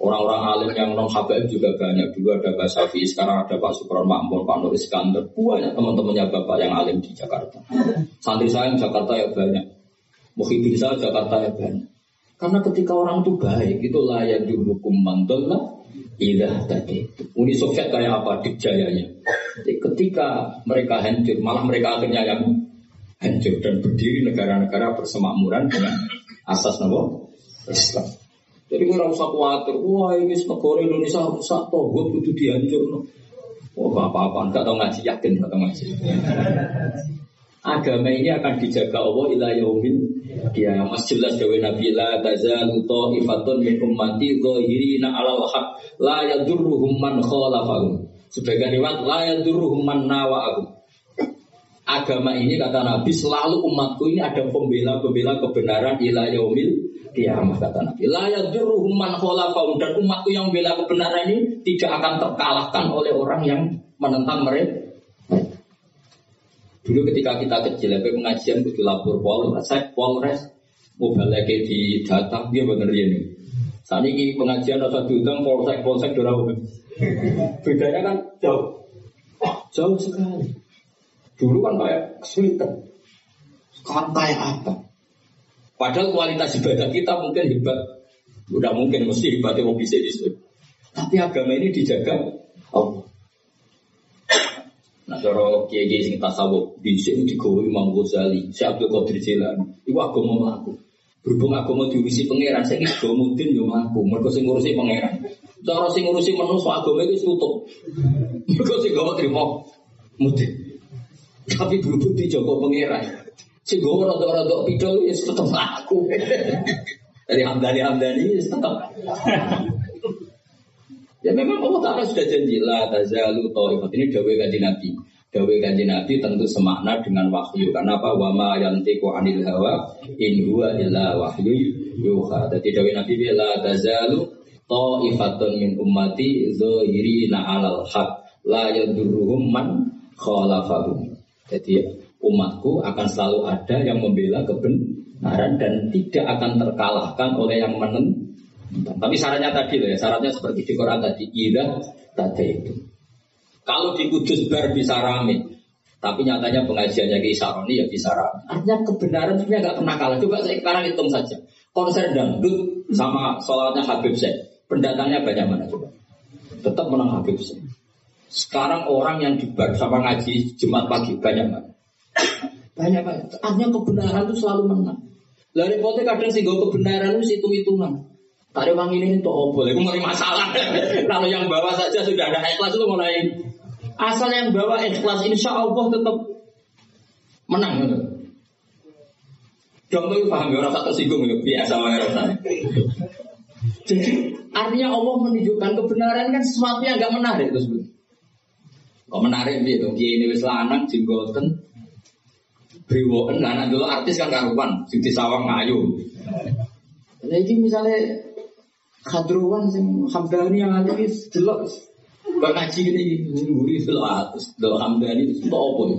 Orang-orang alim yang non Habib juga banyak. Dulu ada Pak Safi, sekarang ada Pak Sukron Makmur, Pak Nur Iskandar. Banyak teman-temannya Bapak yang alim di Jakarta. Santri saya yang Jakarta ya banyak. Muhyiddin saya Jakarta ya banyak. Karena ketika orang itu baik, itu layak dihukum mandolah ilah tadi. Uni Soviet kayak apa dikjayanya. Jadi ketika mereka hancur, malah mereka akhirnya yang hancur dan berdiri negara-negara persemakmuran dengan asas nama Islam. Jadi kita usah khawatir, wah ini negara Indonesia rusak tohut itu dihancur. Oh apa-apa, enggak tahu ngaji yakin enggak tahu ngaji. Agama ini akan dijaga Allah ila yaumil ya mas jelas dewe Nabi la tazalu ta'ifatun min ummati zahirina 'alal haq la yadurruhum man khalafahum. Sebagian riwayat la yadurruhum man nawa'ahum agama ini kata Nabi selalu umatku ini ada pembela-pembela kebenaran ila yaumil kiamat kata Nabi. La yadurruhum man khalafahum dan umatku yang bela kebenaran ini tidak akan terkalahkan oleh orang yang menentang mereka. Dulu ketika kita kecil, apa pengajian di lapor Polres, saya Polres mau balik di data, dia bener ini. Saat ini pengajian atau diundang Polsek Polsek dorong. Bedanya kan jauh, jauh sekali. Dulu kan kayak kesulitan. Sekarang kayak apa? Padahal kualitas ibadah kita mungkin hebat. Udah mungkin mesti hebatnya mau bisa disebut. Tapi agama ini dijaga Allah. Nah, cara kiai sing tasawuf sini digawe Imam Ghazali, si Abdul Qadir Jilani, itu agama melaku. Berhubung agama diurusi pangeran, saya kira mudin yo melaku. Mereka sing ngurusi pangeran. Cara sing ngurusi manusia agama itu tutup. Mereka sing gak terima mudin. Tapi berhubung di Joko Pangeran. Si gue rodok-rodok pidol ya tetap aku. Dari Hamdani Hamdani ya tetap. ya memang Allah Ta'ala sudah janji lah tazalu ta'ifat ini dawe kanji Nabi. Dawe kanji Nabi tentu semakna dengan wahyu. Karena apa? Wama yantiku anil hawa in huwa illa wahyu yuha. Jadi dawe Nabi la tazalu ta'ifatun min ummati zahirina alal haq la yadurruhum man khalafahum. Jadi umatku akan selalu ada yang membela kebenaran dan tidak akan terkalahkan oleh yang menentang. Tapi syaratnya tadi loh ya, syaratnya seperti di Quran tadi, ida tadi itu. Kalau di Kudus bar bisa rame, Tapi nyatanya pengajiannya Ki Saroni ya Saroni. Artinya kebenaran sebenarnya nggak pernah kalah. Coba sekarang hitung saja. Konser dangdut sama sholatnya Habib Syekh. Pendatangnya banyak mana coba? Tetap menang Habib Syekh. Sekarang orang yang di bar sama ngaji Jumat pagi banyak mana? Banyak banyak. Artinya kebenaran itu selalu menang. Lalu repotnya kadang sih kebenaran itu hitung-hitungan. Tak ada ini itu oh boleh, mulai masalah. Kalau yang bawa saja sudah ada ikhlas itu mulai asal yang bawa ikhlas insya Allah tetap menang. Gitu. Dong tuh paham ya orang satu singgung ya biasa wae Jadi artinya Allah menunjukkan kebenaran kan sesuatu yang gak menarik itu. Kok menarik gitu, dia ini wis lanang jenggoten Brewoken lanang dulu artis kan karuan, sing sawang ngayu. Jadi misalnya Khadruan sing Hamdani yang ada is jelek. Kok ngaji gini nguri atas. Dal Hamdani itu untuk apa ya?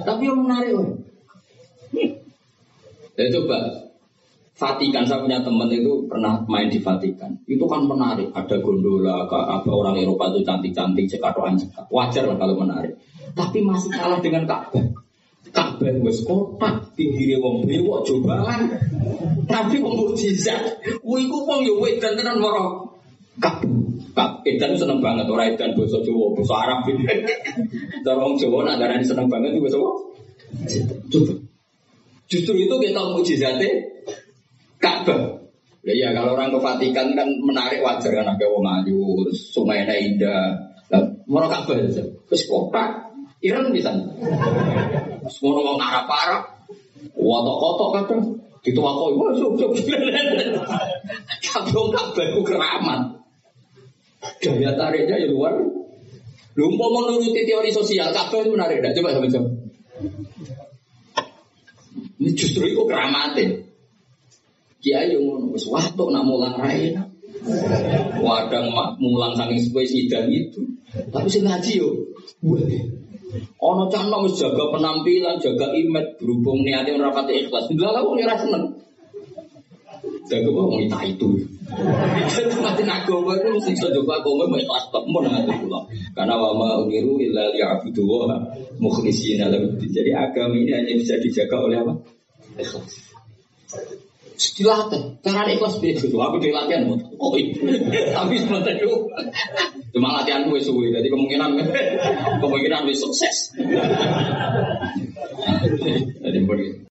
Tapi yang menarik loh. Ya coba Vatikan saya punya teman itu pernah main di Vatikan. Itu kan menarik. Ada gondola, apa orang Eropa itu cantik-cantik, cekatoan cekak. Wajar lah kalau menarik. Tapi masih kalah dengan Ka'bah. Ka'bah wis kotak, pinggire wong bewok cobaan. Tapi wong mukjizat. Kuwi iku wong yo wedan tenan moro. Kak, kak, edan seneng banget ora edan basa Jawa, basa Arab. Cara wong Jawa nak darani seneng banget itu basa apa? Justru itu kita mukjizatnya Ka'bah. Ya, ya kalau orang ke Vatikan kan menarik wajar kan ada wong ayu, sungai. Lah, mau Ka'bah aja. Terus kota Iran bisa. Semua orang Arab Arab, kotok-kotok kadang Dituakoi, wah sok sok. Wong kabeh ku keramat. Daya tariknya ya luar. Lu mau menuruti teori sosial, kabeh itu menarik. Coba sama coba. Ini justru itu keramatin. Kiai yang ngono wis waktu nak mulang rai. Wadang mulang saking spesidan itu. Tapi sing ngaji yo. Ono cah nom jaga penampilan, jaga image, berhubung niatnya merapati ikhlas. Enggak lah, wong ora seneng. Jaga wong itu itu. Itu mati agama itu mesti jaga agama mau ikhlas tok mun ngati kula. Karena wa ma umiru illa liya'budu wa mukhlishina lahu. Jadi agama ini hanya bisa dijaga oleh apa? Ikhlas. Dilatih, cara ikhlas beda. Aku dilatih oh tapi sebentar itu Cuma latihan gue suwe, jadi kemungkinan kemungkinan gue sukses.